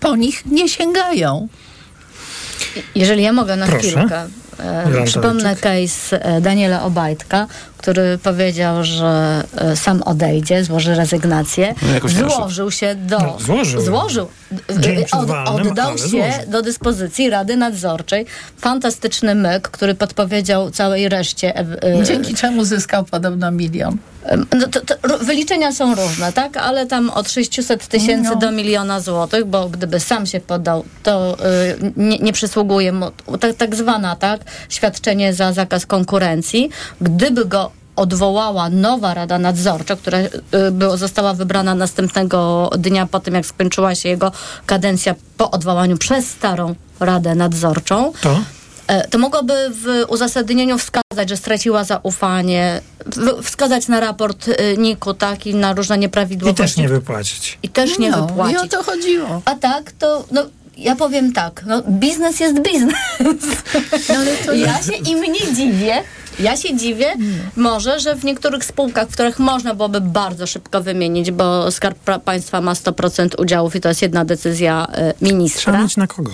po nich nie sięgają. Jeżeli ja mogę na Proszę. chwilkę. E, przypomnę case e, Daniela Obajtka, który powiedział, że e, sam odejdzie, złoży rezygnację. No nie złożył się do... No, złożył. Złożył. E, Dzień e, Od, walnym, oddał się złożył. do dyspozycji Rady Nadzorczej. Fantastyczny myk, który podpowiedział całej reszcie. e, e, Dzięki czemu zyskał podobno milion. no to, to, wyliczenia są różne, tak? Ale tam od 600 tysięcy No. do miliona złotych, bo gdyby sam się podał, to y, nie, nie przysługuje mu tak, tak zwana, tak? Świadczenie za zakaz konkurencji. Gdyby go odwołała nowa Rada Nadzorcza, która y, było, została wybrana następnego dnia po tym, jak skończyła się jego kadencja po odwołaniu przez starą Radę Nadzorczą. To? E, to mogłoby w uzasadnieniu wskazać, że straciła zaufanie, wskazać na raport y, NIK-u, tak, i na różne I nieprawidłowości. też nie wypłacić. I też nie No, wypłacić. i o to chodziło. A tak, to no, ja powiem tak, no, biznes jest biznes. No, ale to ja się im nie dziwię. Ja się dziwię, może, że w niektórych spółkach, w których można byłoby bardzo szybko wymienić, bo Skarb Państwa ma 100% udziałów i to jest jedna decyzja y, ministra. Trzeba mieć na kogo.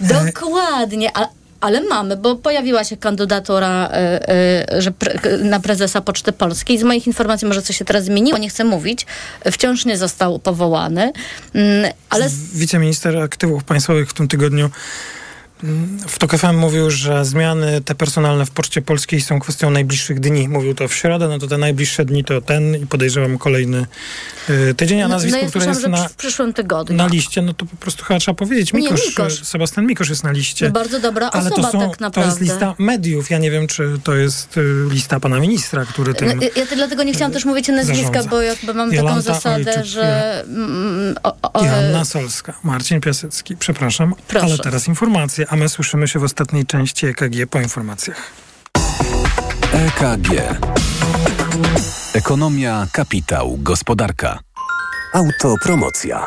Dokładnie, a, ale mamy, bo pojawiła się kandydatura y, y, że na prezesa Poczty Polskiej. Z moich informacji może coś się teraz zmieniło, nie chcę mówić. Wciąż nie został powołany, mm, ale Wiceminister aktywów państwowych w tym tygodniu w TOK FM mówił, że zmiany te personalne w Poczcie Polskiej są kwestią najbliższych dni. Mówił to w środę, no to te najbliższe dni to ten i podejrzewam kolejny y, tydzień, a no, nazwisko, no ja które jest na, w przyszłym tygodniu. na liście, no to po prostu chyba trzeba powiedzieć. Nie, Mikosz, Mikosz. y, Sebastian Mikosz jest na liście. No bardzo dobra ale osoba to, są, tak naprawdę. to jest lista mediów. Ja nie wiem, czy to jest y, lista pana ministra, który tym... No, ja, ja dlatego nie chciałam też mówić nazwiska, zarządza. bo jakby mam Jolanta taką zasadę, że... Mm, o, o, Joanna Solska, Marcin Piasecki. Przepraszam, Proszę. ale teraz informacje, a my słyszymy się w ostatniej części EKG po informacjach. EKG. Ekonomia, kapitał, gospodarka. Autopromocja.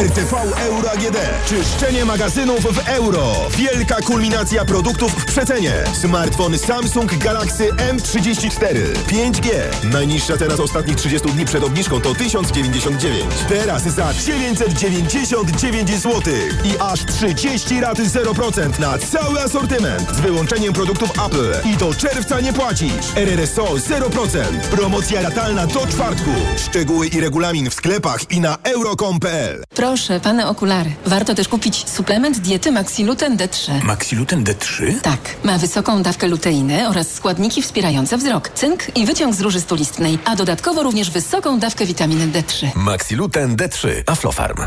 RTV Euro AGD. Czyszczenie magazynów w euro. Wielka kulminacja produktów w przecenie. Smartfon Samsung Galaxy M34. 5G. Najniższa teraz ostatnich 30 dni przed obniżką to 1099. Teraz za 999 zł. I aż 30 raty 0% na cały asortyment. Z wyłączeniem produktów Apple. I do czerwca nie płacisz. RRSO 0%. Promocja latalna do czwartku. Szczegóły i regulamin w sklepach i na euro.com.pl. Proszę, pane okulary. Warto też kupić suplement diety Maxiluten D3. Maxiluten D3? Tak. Ma wysoką dawkę luteiny oraz składniki wspierające wzrok, cynk i wyciąg z róży stulistnej, a dodatkowo również wysoką dawkę witaminy D3. Maxiluten D3. Aflofarm.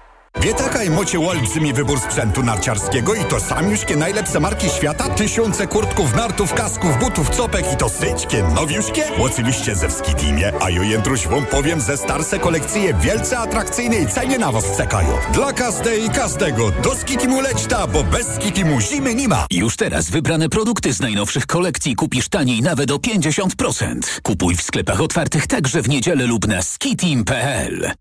Wietakaj mocie olbrzymi wybór sprzętu narciarskiego i to samiuszkie najlepsze marki świata? Tysiące kurtków, nartów, kasków, butów, copek i to syćkie, nowiuszkie? Oczywiście ze Wskitimie, a ja jędruś wam powiem, ze starsze kolekcje wielce atrakcyjnej cenie na was czekają. Dla każdej i każdego do Skitimu lećta, bo bez Skitimu zimy nie ma. Już teraz wybrane produkty z najnowszych kolekcji kupisz taniej nawet o 50%. Kupuj w sklepach otwartych także w niedzielę lub na skitim.pl.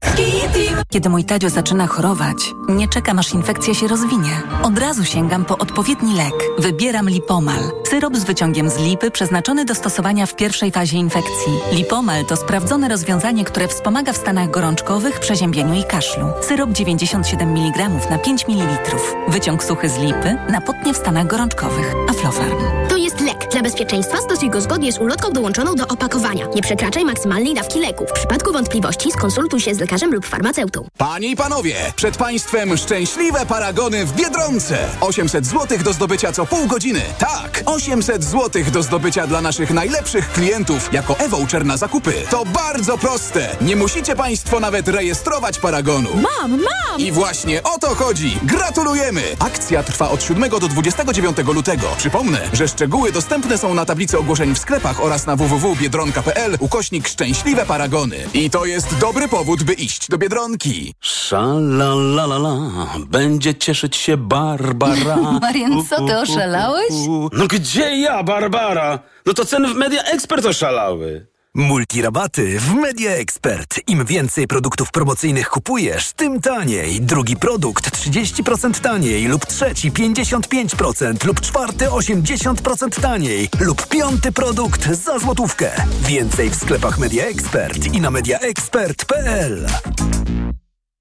Kiedy mój Tadzio zaczyna chorować, nie czekam aż infekcja się rozwinie. Od razu sięgam po odpowiedni lek. Wybieram Lipomal. Syrop z wyciągiem z lipy przeznaczony do stosowania w pierwszej fazie infekcji. Lipomal to sprawdzone rozwiązanie, które wspomaga w stanach gorączkowych, przeziębieniu i kaszlu. Syrop 97 mg na 5 ml. Wyciąg suchy z lipy na potnie w stanach gorączkowych. Aflofarm. To jest. Dla bezpieczeństwa stosuj go zgodnie z ulotką dołączoną do opakowania. Nie przekraczaj maksymalnej dawki leku. W przypadku wątpliwości skonsultuj się z lekarzem lub farmaceutą. Panie i panowie, przed państwem szczęśliwe paragony w Biedronce. 800 zł do zdobycia co pół godziny. Tak, 800 zł do zdobycia dla naszych najlepszych klientów jako e-voucher na zakupy. To bardzo proste. Nie musicie państwo nawet rejestrować paragonu. Mam, mam! I właśnie o to chodzi. Gratulujemy! Akcja trwa od 7 do 29 lutego. Przypomnę, że szczegóły dostępne są na tablicy ogłoszeń w sklepach oraz na www.biedronka.pl ukośnik szczęśliwe paragony. I to jest dobry powód, by iść do Biedronki. Szalalalala, będzie cieszyć się Barbara. Marian, co ty oszalałeś? No gdzie ja, Barbara? No to ceny w Media Expert oszalały. Multirabaty w Media Expert. Im więcej produktów promocyjnych kupujesz, tym taniej. Drugi produkt 30% taniej lub trzeci 55% lub czwarty 80% taniej lub piąty produkt za złotówkę. Więcej w sklepach Media Expert i na mediaexpert.pl.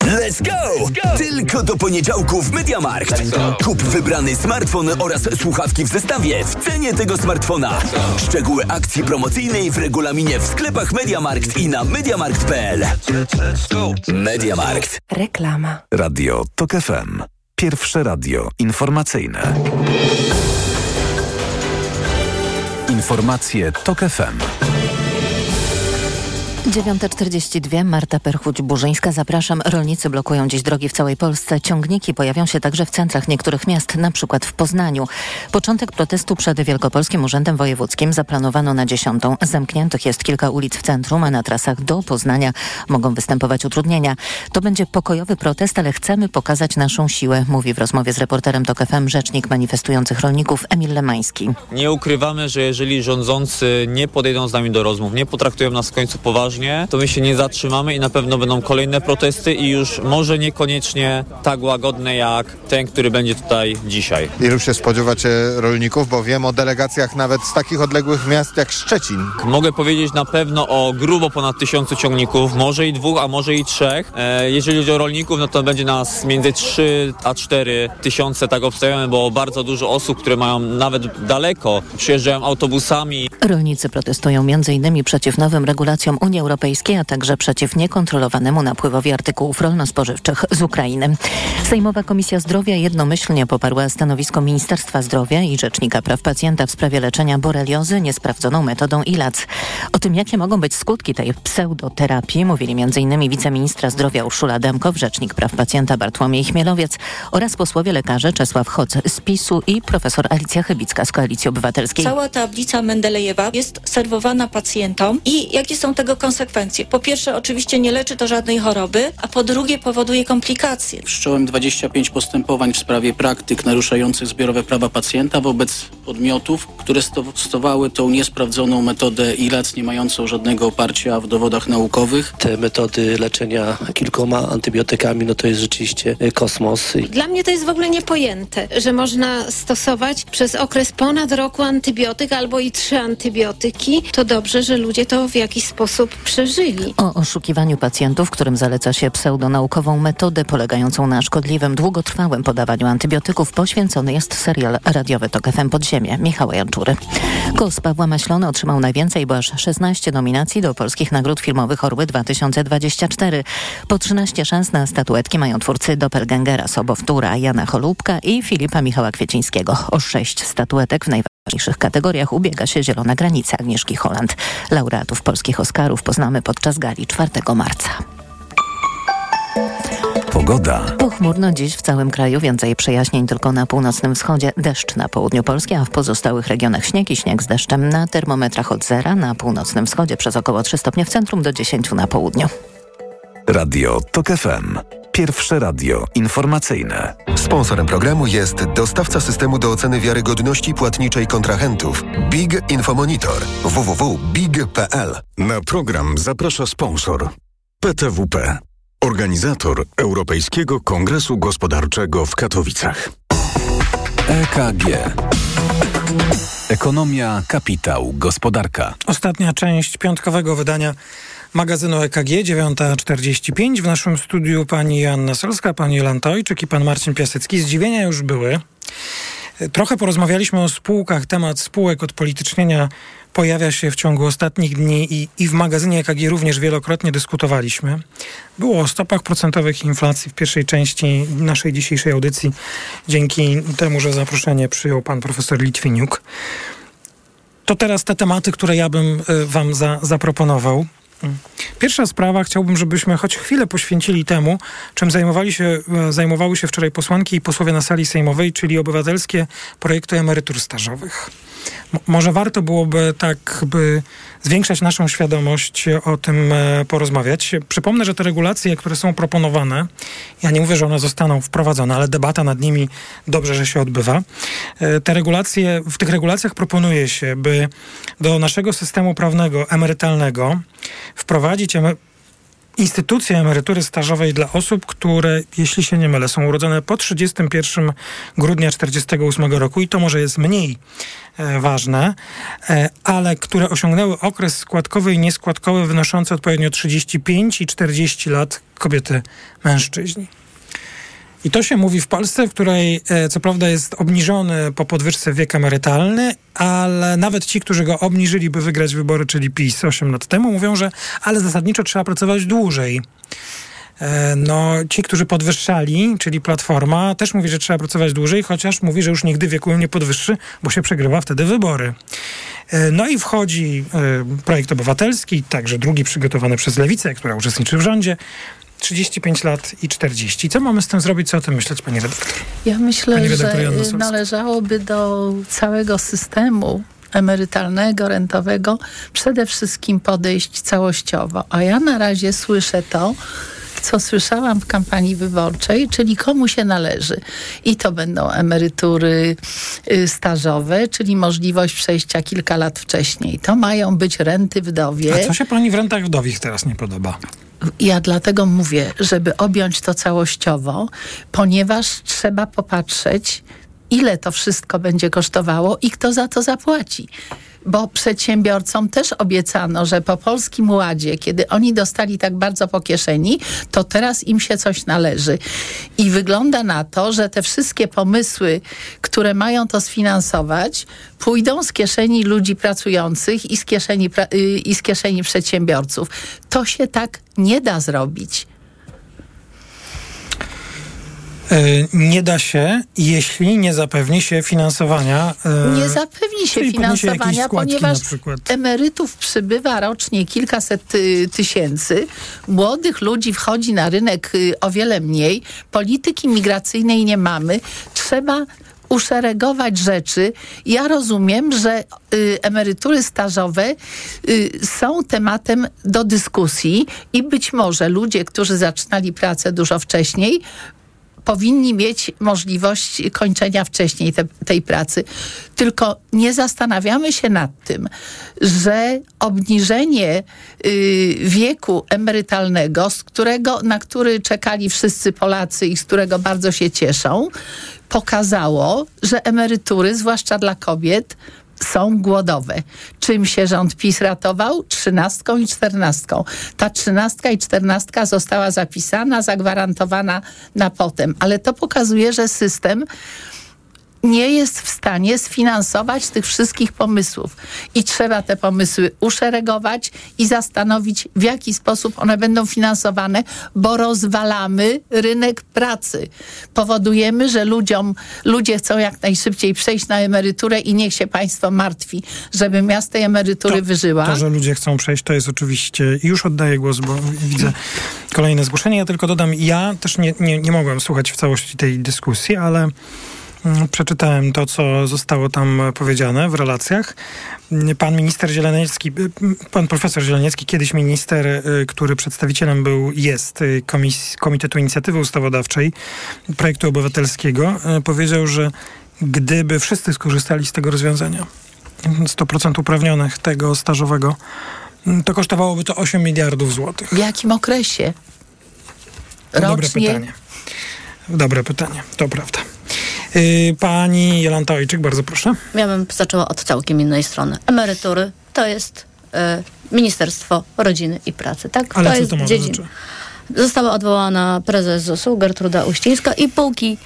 Let's go! Tylko do poniedziałku w Mediamarkt. Kup wybrany smartfon oraz słuchawki w zestawie w cenie tego smartfona. Szczegóły akcji promocyjnej w regulaminie w sklepach Mediamarkt i na mediamarkt.pl. Mediamarkt. Reklama. Radio TOK FM. Pierwsze radio informacyjne. Informacje TOK FM. 9.42, Marta Perchuć-Burzyńska. Zapraszam. Rolnicy blokują dziś drogi w całej Polsce. Ciągniki pojawią się także w centrach niektórych miast, na przykład w Poznaniu. Początek protestu przed Wielkopolskim Urzędem Wojewódzkim zaplanowano na 10. Zamkniętych jest kilka ulic w centrum, a na trasach do Poznania mogą występować utrudnienia. To będzie pokojowy protest, ale chcemy pokazać naszą siłę, mówi w rozmowie z reporterem TOK FM rzecznik manifestujących rolników Emil Lemański. Nie ukrywamy, że jeżeli rządzący nie podejdą z nami do rozmów, nie potraktują nas w końcu poważnie, poważnie, to my się nie zatrzymamy i na pewno będą kolejne protesty i już może niekoniecznie tak łagodne jak ten, który będzie tutaj dzisiaj. Ilu się spodziewacie rolników, bo wiem o delegacjach nawet z takich odległych miast jak Szczecin. Mogę powiedzieć na pewno o grubo ponad tysiącu ciągników, może i dwóch, a może i trzech. E, jeżeli chodzi o rolników, no to będzie nas między 3 a 4 tysiące, tak obstawiamy, bo bardzo dużo osób, które mają nawet daleko, przyjeżdżają autobusami. Rolnicy protestują m.in. przeciw nowym regulacjom Unii Europejskiej, a także przeciw niekontrolowanemu napływowi artykułów rolno-spożywczych z Ukrainy. Sejmowa Komisja Zdrowia jednomyślnie poparła stanowisko Ministerstwa Zdrowia i Rzecznika Praw Pacjenta w sprawie leczenia boreliozy niesprawdzoną metodą ILAC. O tym, jakie mogą być skutki tej pseudoterapii, mówili m.in. wiceministra zdrowia Urszula Demkow, Rzecznik Praw Pacjenta Bartłomiej Chmielowiec oraz posłowie lekarze Czesław Hoc z PiSu i profesor Alicja Chybicka z Koalicji Obywatelskiej. Cała tablica Mendelejewa jest serwowana pacjentom i jakie są tego konsekwencje? Po pierwsze, oczywiście nie leczy to żadnej choroby, a po drugie powoduje komplikacje. Wszcząłem 25 postępowań w sprawie praktyk naruszających zbiorowe prawa pacjenta wobec podmiotów, które stosowały tą niesprawdzoną metodę ILAC, nie mającą żadnego oparcia w dowodach naukowych. Te metody leczenia kilkoma antybiotykami, no to jest rzeczywiście kosmos. Dla mnie to jest w ogóle niepojęte, że można stosować przez okres ponad roku antybiotyk albo i trzy antybiotyki. To dobrze, że ludzie to w jakiś sposób przeżyli. O oszukiwaniu pacjentów, którym zaleca się pseudonaukową metodę polegającą na szkodliwym, długotrwałym podawaniu antybiotyków poświęcony jest serial radiowy TOK FM Podziemie Michała Janczury. Kos Pawła Maślony otrzymał najwięcej, bo aż 16 nominacji do polskich nagród filmowych Orły 2024. Po 13 szans na statuetki mają twórcy Doppelgangera Sobowtóra, Jana Cholubka i Filipa Michała Kwiecińskiego. O sześć statuetek w najważniejszych kategoriach ubiega się Zielona Granica Agnieszki Holland. Laureatów polskich Oscarów poznamy podczas gali 4 marca. Pogoda. Pochmurno dziś w całym kraju, więcej przejaśnień tylko na północnym wschodzie, deszcz na południu Polski, a w pozostałych regionach śnieg i śnieg z deszczem na termometrach od zera, na północnym wschodzie przez około 3 stopnie w centrum do 10 na południu. Radio TOK FM. Pierwsze radio informacyjne. Sponsorem programu jest dostawca systemu do oceny wiarygodności płatniczej kontrahentów Big Infomonitor www.big.pl. Na program zaprasza sponsor PTWP, organizator Europejskiego Kongresu Gospodarczego w Katowicach. EKG. Ekonomia, kapitał, gospodarka. Ostatnia część piątkowego wydania magazynu EKG 9.45. W naszym studiu pani Joanna Solska, pani Jolanta i pan Marcin Piasecki. Zdziwienia już były. Trochę porozmawialiśmy o spółkach. Temat spółek odpolitycznienia pojawia się w ciągu ostatnich dni i, i w magazynie EKG również wielokrotnie dyskutowaliśmy. Było o stopach procentowych inflacji w pierwszej części naszej dzisiejszej audycji, dzięki temu, że zaproszenie przyjął pan profesor Litwiniuk. To teraz te tematy, które ja bym wam za, zaproponował. Pierwsza sprawa, chciałbym, żebyśmy choć chwilę poświęcili temu, czym zajmowali się, zajmowały się wczoraj posłanki i posłowie na sali sejmowej, czyli obywatelskie projekty emerytur stażowych. M- może warto byłoby tak, by zwiększać naszą świadomość, o tym e, porozmawiać. Przypomnę, że te regulacje, które są proponowane, ja nie mówię, że one zostaną wprowadzone, ale debata nad nimi dobrze, że się odbywa. E, te regulacje, w tych regulacjach proponuje się, by do naszego systemu prawnego emerytalnego wprowadzić instytucję emerytury stażowej dla osób, które, jeśli się nie mylę, są urodzone po 31 grudnia 1948 roku i to może jest mniej e, ważne, e, ale które osiągnęły okres składkowy i nieskładkowy wynoszący odpowiednio 35 i 40 lat kobiety, mężczyźni. I to się mówi w Polsce, w której e, co prawda jest obniżony po podwyżce wiek emerytalny, ale nawet ci, którzy go obniżyli, by wygrać wybory, czyli PiS 8 lat temu, mówią, że ale zasadniczo trzeba pracować dłużej. E, No, ci, którzy podwyższali, czyli Platforma, też mówi, że trzeba pracować dłużej, chociaż mówi, że już nigdy wieku nie podwyższy, bo się przegrywa wtedy wybory. E, No i wchodzi projekt obywatelski, także drugi przygotowany przez Lewicę, która uczestniczy w rządzie. 35 lat i 40. Co mamy z tym zrobić? Co o tym myśleć, pani redaktor? Ja myślę, Pani że redaktor Joanna Solska. należałoby do całego systemu emerytalnego, rentowego przede wszystkim podejść całościowo. A ja na razie słyszę to, co słyszałam w kampanii wyborczej, czyli komu się należy. I to będą emerytury y, stażowe, czyli możliwość przejścia kilka lat wcześniej. To mają być renty wdowie. A co się pani w rentach wdowich teraz nie podoba? Ja dlatego mówię, żeby objąć to całościowo, ponieważ trzeba popatrzeć, ile to wszystko będzie kosztowało i kto za to zapłaci bo przedsiębiorcom też obiecano, że po Polskim Ładzie, kiedy oni dostali tak bardzo po kieszeni, to teraz im się coś należy. I wygląda na to, że te wszystkie pomysły, które mają to sfinansować, pójdą z kieszeni ludzi pracujących i z kieszeni, i z kieszeni przedsiębiorców. To się tak nie da zrobić. E, nie da się, jeśli nie zapewni się finansowania. E, nie zapewni się finansowania, ponieważ emerytów przybywa rocznie kilkaset y, tysięcy, młodych ludzi wchodzi na rynek y, o wiele mniej, polityki migracyjnej nie mamy. Trzeba uszeregować rzeczy. Ja rozumiem, że y, emerytury stażowe y, są tematem do dyskusji i być może ludzie, którzy zaczynali pracę dużo wcześniej, powinni mieć możliwość kończenia wcześniej te, tej pracy. Tylko nie zastanawiamy się nad tym, że obniżenie y, wieku emerytalnego, z którego, na który czekali wszyscy Polacy i z którego bardzo się cieszą, pokazało, że emerytury, zwłaszcza dla kobiet, są głodowe. Czym się rząd PiS ratował? Trzynastką i czternastką. Ta trzynastka i czternastka została zapisana, zagwarantowana na potem. Ale to pokazuje, że system nie jest w stanie sfinansować tych wszystkich pomysłów. I trzeba te pomysły uszeregować i zastanowić, w jaki sposób one będą finansowane, bo rozwalamy rynek pracy. Powodujemy, że ludziom, ludzie chcą jak najszybciej przejść na emeryturę i niech się państwo martwi, żeby miast tej emerytury to, wyżyła. To, że ludzie chcą przejść, to jest oczywiście... Już oddaję głos, bo widzę kolejne zgłoszenie. Ja tylko dodam, ja też nie, nie, nie mogłem słuchać w całości tej dyskusji, ale przeczytałem to, co zostało tam powiedziane w relacjach. Pan minister Zieleniecki, y, pan profesor Zieleniecki, kiedyś minister, y, który przedstawicielem był, jest y, komis, Komitetu Inicjatywy Ustawodawczej projektu obywatelskiego, powiedział, że gdyby wszyscy skorzystali z tego rozwiązania, 100% uprawnionych tego stażowego, to kosztowałoby to 8 miliardów złotych. W jakim okresie? Rocznie? Dobre pytanie. Dobre pytanie, to prawda. Y, pani Jolanta Ojczyk, bardzo proszę. Ja bym zaczęła od całkiem innej strony. Emerytury to jest y, Ministerstwo Rodziny i Pracy, tak? Ale to co jest to ma dziedzin. Została odwołana prezes ZUS-u Gertruda Uścińska i póki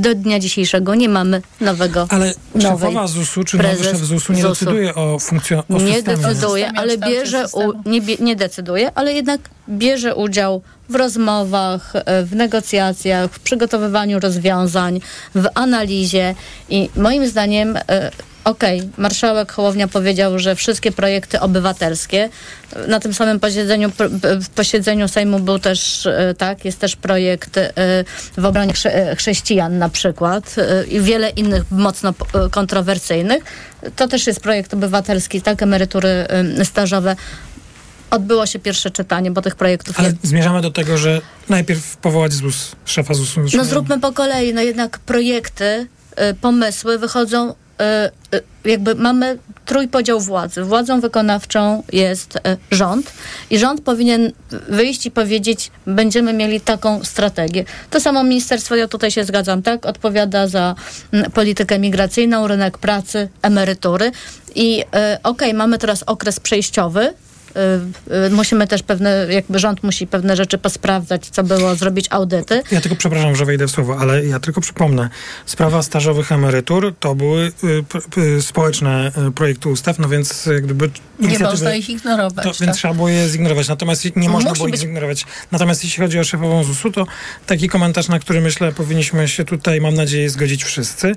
do dnia dzisiejszego nie mamy nowego Ale szefowa ZUS-u czy nowy szef ZUS-u nie ZUS decyduje o funkcjonowaniu? Nie decyduje, ale bierze u, nie, nie decyduje, ale jednak bierze udział w rozmowach, e, w negocjacjach, w przygotowywaniu rozwiązań, w analizie i moim zdaniem e, Okej, okay. marszałek Hołownia powiedział, że wszystkie projekty obywatelskie. Na tym samym posiedzeniu, w posiedzeniu Sejmu był też, e, tak, jest też projekt w obronie chrześcijan na przykład i wiele innych mocno kontrowersyjnych. To też jest projekt obywatelski, tak, emerytury stażowe odbyło się pierwsze czytanie, bo tych projektów Ale jest... zmierzamy do tego, że najpierw powołać ZUS, szefa ZUS-u. No zróbmy po kolei, no jednak projekty, pomysły wychodzą, jakby mamy trójpodział władzy. Władzą wykonawczą jest y, rząd i rząd powinien wyjść i powiedzieć, będziemy mieli taką strategię. To samo ministerstwo, ja tutaj się zgadzam, tak, odpowiada za politykę migracyjną, rynek pracy, emerytury i okej, okay, mamy teraz okres przejściowy, musimy też pewne, jakby rząd musi pewne rzeczy posprawdzać, co było, zrobić audyty. Ja tylko przepraszam, że wejdę w słowo, ale ja tylko przypomnę. Sprawa stażowych emerytur to były y, społeczne projekty ustaw, no więc gdyby nie można ich ignorować. To, tak. Więc trzeba było je zignorować. Natomiast nie można Musi było ich być... zignorować. Natomiast jeśli chodzi o szefową ZUS-u, to taki komentarz, na który myślę powinniśmy się tutaj, mam nadzieję, zgodzić wszyscy.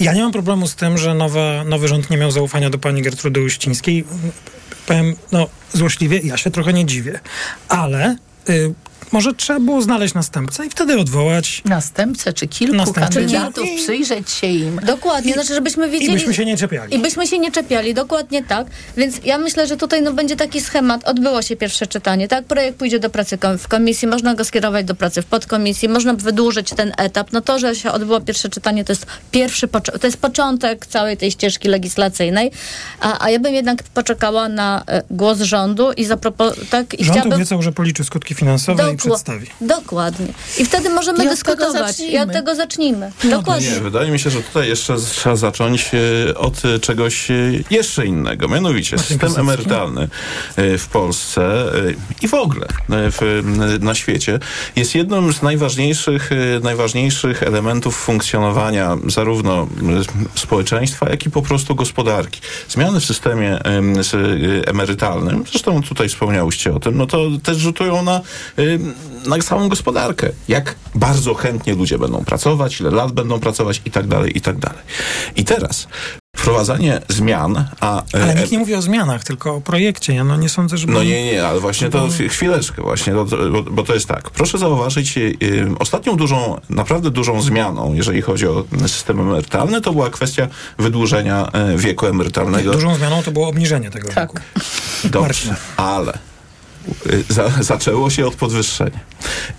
Ja nie mam problemu z tym, że nowa, nowy rząd nie miał zaufania do pani Gertrudy Uścińskiej powiem no, złośliwie, ja się trochę nie dziwię. Ale y, może trzeba było znaleźć następcę i wtedy odwołać. Następcę czy kilku Następcę. kandydatów, I- przyjrzeć się im. Dokładnie, znaczy, żebyśmy wiedzieli... I byśmy się nie czepiali. I byśmy się nie czepiali, dokładnie tak. Więc ja myślę, że tutaj no, będzie taki schemat. Odbyło się pierwsze czytanie, tak? Projekt pójdzie do pracy kom- w komisji, można go skierować do pracy w podkomisji, można wydłużyć ten etap. No to, że się odbyło pierwsze czytanie, to jest pierwszy, to jest początek całej tej ścieżki legislacyjnej. A, a ja bym jednak poczekała na e, głos rządu i zaproponować, tak? I Rząd chciałabym... obiecał, że policzy skutki finansowe i Dokła- przedstawi. Dokładnie. I wtedy możemy I dyskutować. I od tego zacznijmy. No Dokładnie. Nie, wydaje mi się, że tutaj jeszcze trzeba zacząć e, od e, czegoś e, jeszcze innego. Mianowicie system emerytalny w Polsce i w ogóle w, na świecie jest jednym z najważniejszych, najważniejszych elementów funkcjonowania zarówno społeczeństwa, jak i po prostu gospodarki. Zmiany w systemie emerytalnym, zresztą tutaj wspomniałyście o tym, no to też rzutują na, na całą gospodarkę. Jak bardzo chętnie ludzie będą pracować, ile lat będą pracować i tak dalej, i tak dalej. I teraz wprowadzanie zmian, a... e, Ale nikt nie mówi o zmianach, tylko o projekcie. Ja no nie sądzę, żeby... no nie, nie, ale właśnie to chwileczkę właśnie, bo, bo to jest tak. Proszę zauważyć, y, y, ostatnią dużą, naprawdę dużą zmianą, jeżeli chodzi o system emerytalny, to była kwestia wydłużenia y, wieku emerytalnego. Dużą zmianą to było obniżenie tego Tak. wieku. Dobrze, ale za, zaczęło się od podwyższenia.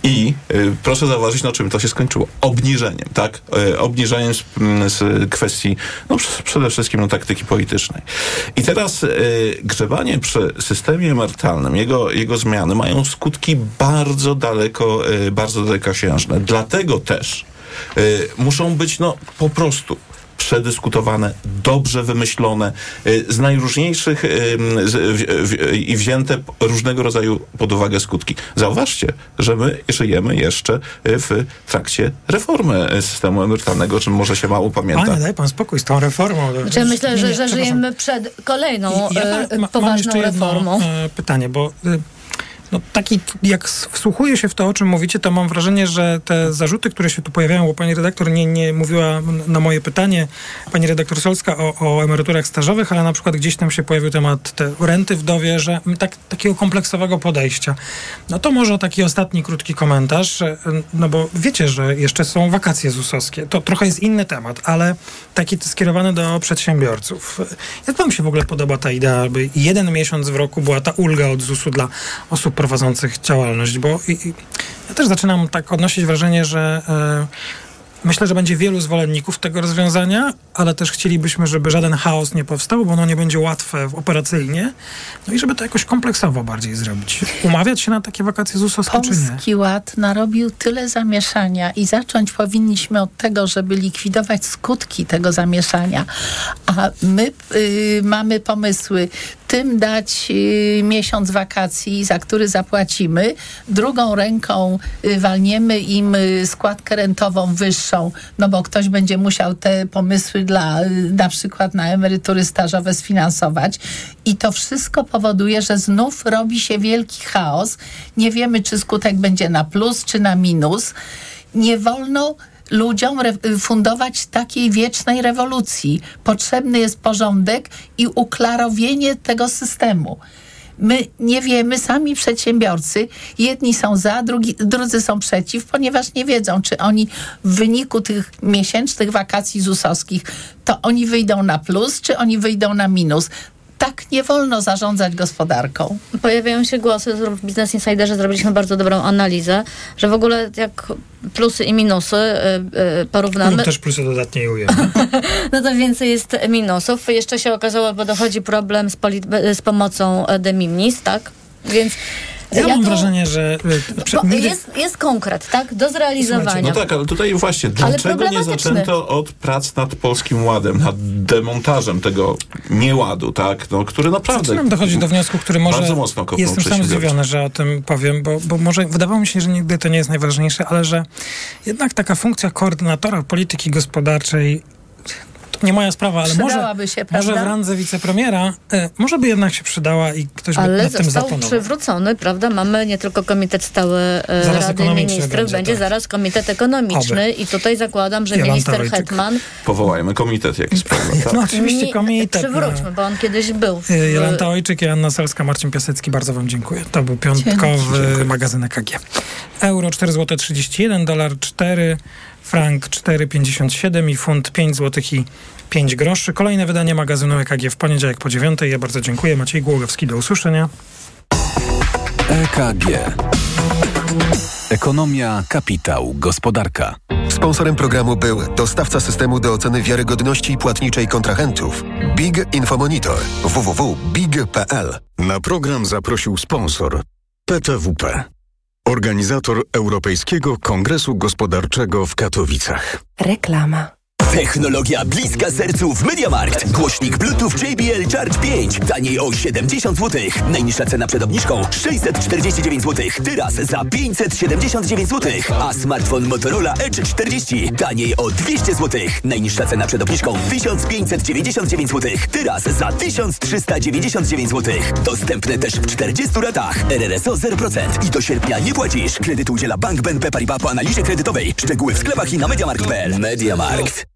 I y, proszę zauważyć, na czym to się skończyło. Obniżeniem, tak? Y, obniżeniem z, m, z kwestii, no pr- przede wszystkim no, taktyki politycznej. I teraz y, grzebanie przy systemie emerytalnym, jego, jego zmiany mają skutki bardzo daleko, y, bardzo dalekosiężne. Dlatego też y, muszą być, no, po prostu przedyskutowane, dobrze wymyślone, y, z najróżniejszych ym, z, w, w, i wzięte różnego rodzaju pod uwagę skutki. Zauważcie, że my żyjemy jeszcze y, w trakcie reformy y, systemu emerytalnego, o czym może się mało pamięta. Panie, daj pan spokój z tą reformą. Znaczy, ja myślę, że, nie, że żyjemy przed kolejną ja ma- mam poważną jeszcze jedno, reformą. e, pytanie, bo e, no, taki, jak wsłuchuję się w to, o czym mówicie, to mam wrażenie, że te zarzuty, które się tu pojawiają, bo pani redaktor nie, nie mówiła na moje pytanie, pani redaktor Solska, o, o emeryturach stażowych, ale na przykład gdzieś tam się pojawił temat te renty wdowie, że tak, takiego kompleksowego podejścia. No to może taki ostatni krótki komentarz, e, no bo wiecie, że jeszcze są wakacje ZUS-owskie. To trochę jest inny temat, ale taki skierowany do przedsiębiorców. Jak wam się w ogóle podoba ta idea, aby jeden miesiąc w roku była ta ulga od ZUS-u dla osób prowadzących działalność? Bo i, i ja też zaczynam tak odnosić wrażenie, że e, Myślę, że będzie wielu zwolenników tego rozwiązania, ale też chcielibyśmy, żeby żaden chaos nie powstał, bo ono nie będzie łatwe operacyjnie. No i żeby to jakoś kompleksowo bardziej zrobić. Umawiać się na takie wakacje ZUS-owskie, czy nie? Polski Ład narobił tyle zamieszania i zacząć powinniśmy od tego, żeby likwidować skutki tego zamieszania. A my y, mamy pomysły tym dać y, miesiąc wakacji, za który zapłacimy, drugą ręką y, walniemy im y, składkę rentową wyższą, no bo ktoś będzie musiał te pomysły dla na przykład na emerytury stażowe sfinansować i to wszystko powoduje, że znów robi się wielki chaos. Nie wiemy, czy skutek będzie na plus, czy na minus. Nie wolno ludziom fundować takiej wiecznej rewolucji. Potrzebny jest porządek i uklarowienie tego systemu. My nie wiemy, sami przedsiębiorcy, jedni są za, drugi, drudzy są przeciw, ponieważ nie wiedzą, czy oni w wyniku tych miesięcznych wakacji ZUS-owskich, to oni wyjdą na plus, czy oni wyjdą na minus. Tak nie wolno zarządzać gospodarką. Pojawiają się głosy, z- w Business Insiderze zrobiliśmy bardzo dobrą analizę, że w ogóle jak plusy i minusy y, y, porównamy, Lub też plusy dodatnie i ujemne. no to więcej jest minusów. Jeszcze się okazało, bo dochodzi problem z, poli- z pomocą e, de minimis, tak? Więc Ja mam jako- wrażenie, że... bo nigdy- jest, jest konkret, tak? Do zrealizowania. No tak, ale tutaj właśnie, dlaczego nie zaczęto od prac nad Polskim Ładem, nad demontażem tego nieładu, tak, no, który naprawdę... Zaczynam dochodzić do wniosku, który może... Bardzo mocno Jestem sam zdziwiony, że o tym powiem, bo, bo może wydawało mi się, że nigdy to nie jest najważniejsze, ale że jednak taka funkcja koordynatora polityki gospodarczej nie moja sprawa, ale może, się, może w randze wicepremiera, e, może by jednak się przydała i ktoś by Ale nad tym został zapanował. przywrócony, prawda? Mamy nie tylko Komitet Stały Zaraz Rady Ministrów, będzie, będzie, tak. zaraz Komitet Ekonomiczny Oby. i tutaj zakładam, że minister. Hetman... Powołajmy komitet jakiś, prawda? Tak? No oczywiście komitet. no. Przywróćmy, bo on kiedyś był. w- E, Jolanta Ojczyk i Anna Salska, Marcin Piasecki, bardzo wam dziękuję. To był piątkowy magazyn EKG. Euro 4 zł 31, dolar 4, frank 4,57 i funt 5 zł i 5 groszy. Kolejne wydanie magazynu EKG w poniedziałek po 9. Ja bardzo dziękuję. Maciej Głogowski, do usłyszenia. EKG. Ekonomia, kapitał, gospodarka. Sponsorem programu był dostawca systemu do oceny wiarygodności płatniczej kontrahentów Big Infomonitor www.big.pl. Na program zaprosił sponsor PTWP. Organizator Europejskiego Kongresu Gospodarczego w Katowicach. Reklama. Technologia bliska sercu w Mediamarkt. Głośnik Bluetooth JBL Charge 5. Taniej o 70 zł. Najniższa cena przed obniżką 649 zł. Teraz za 579 zł. A smartfon Motorola Edge 40. Taniej o 200 zł. Najniższa cena przed obniżką 1599 zł. Teraz za 1399 zł. Dostępny też w 40 ratach. RRSO 0%. I do sierpnia nie płacisz. Kredyt udziela Bank BNP Paribas po analizie kredytowej. Szczegóły w sklepach i na Mediamarkt.pl. Mediamarkt.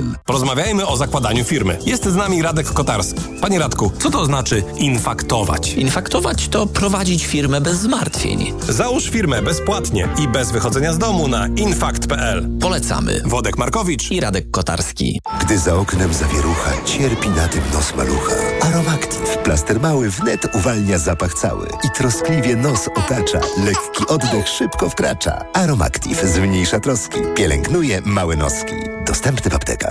Porozmawiajmy o zakładaniu firmy. Jest z nami Radek Kotarski. Panie Radku, co to znaczy infaktować? Infaktować to prowadzić firmę bez zmartwień. Załóż firmę bezpłatnie i bez wychodzenia z domu na infakt.pl. Polecamy. Wodek Markowicz i Radek Kotarski. Gdy za oknem zawierucha, cierpi na tym nos malucha. Aromactive, plaster mały wnet uwalnia zapach cały i troskliwie nos otacza. Lekki oddech szybko wkracza. Aromactive zmniejsza troski, pielęgnuje małe noski. Dostępny w aptekach.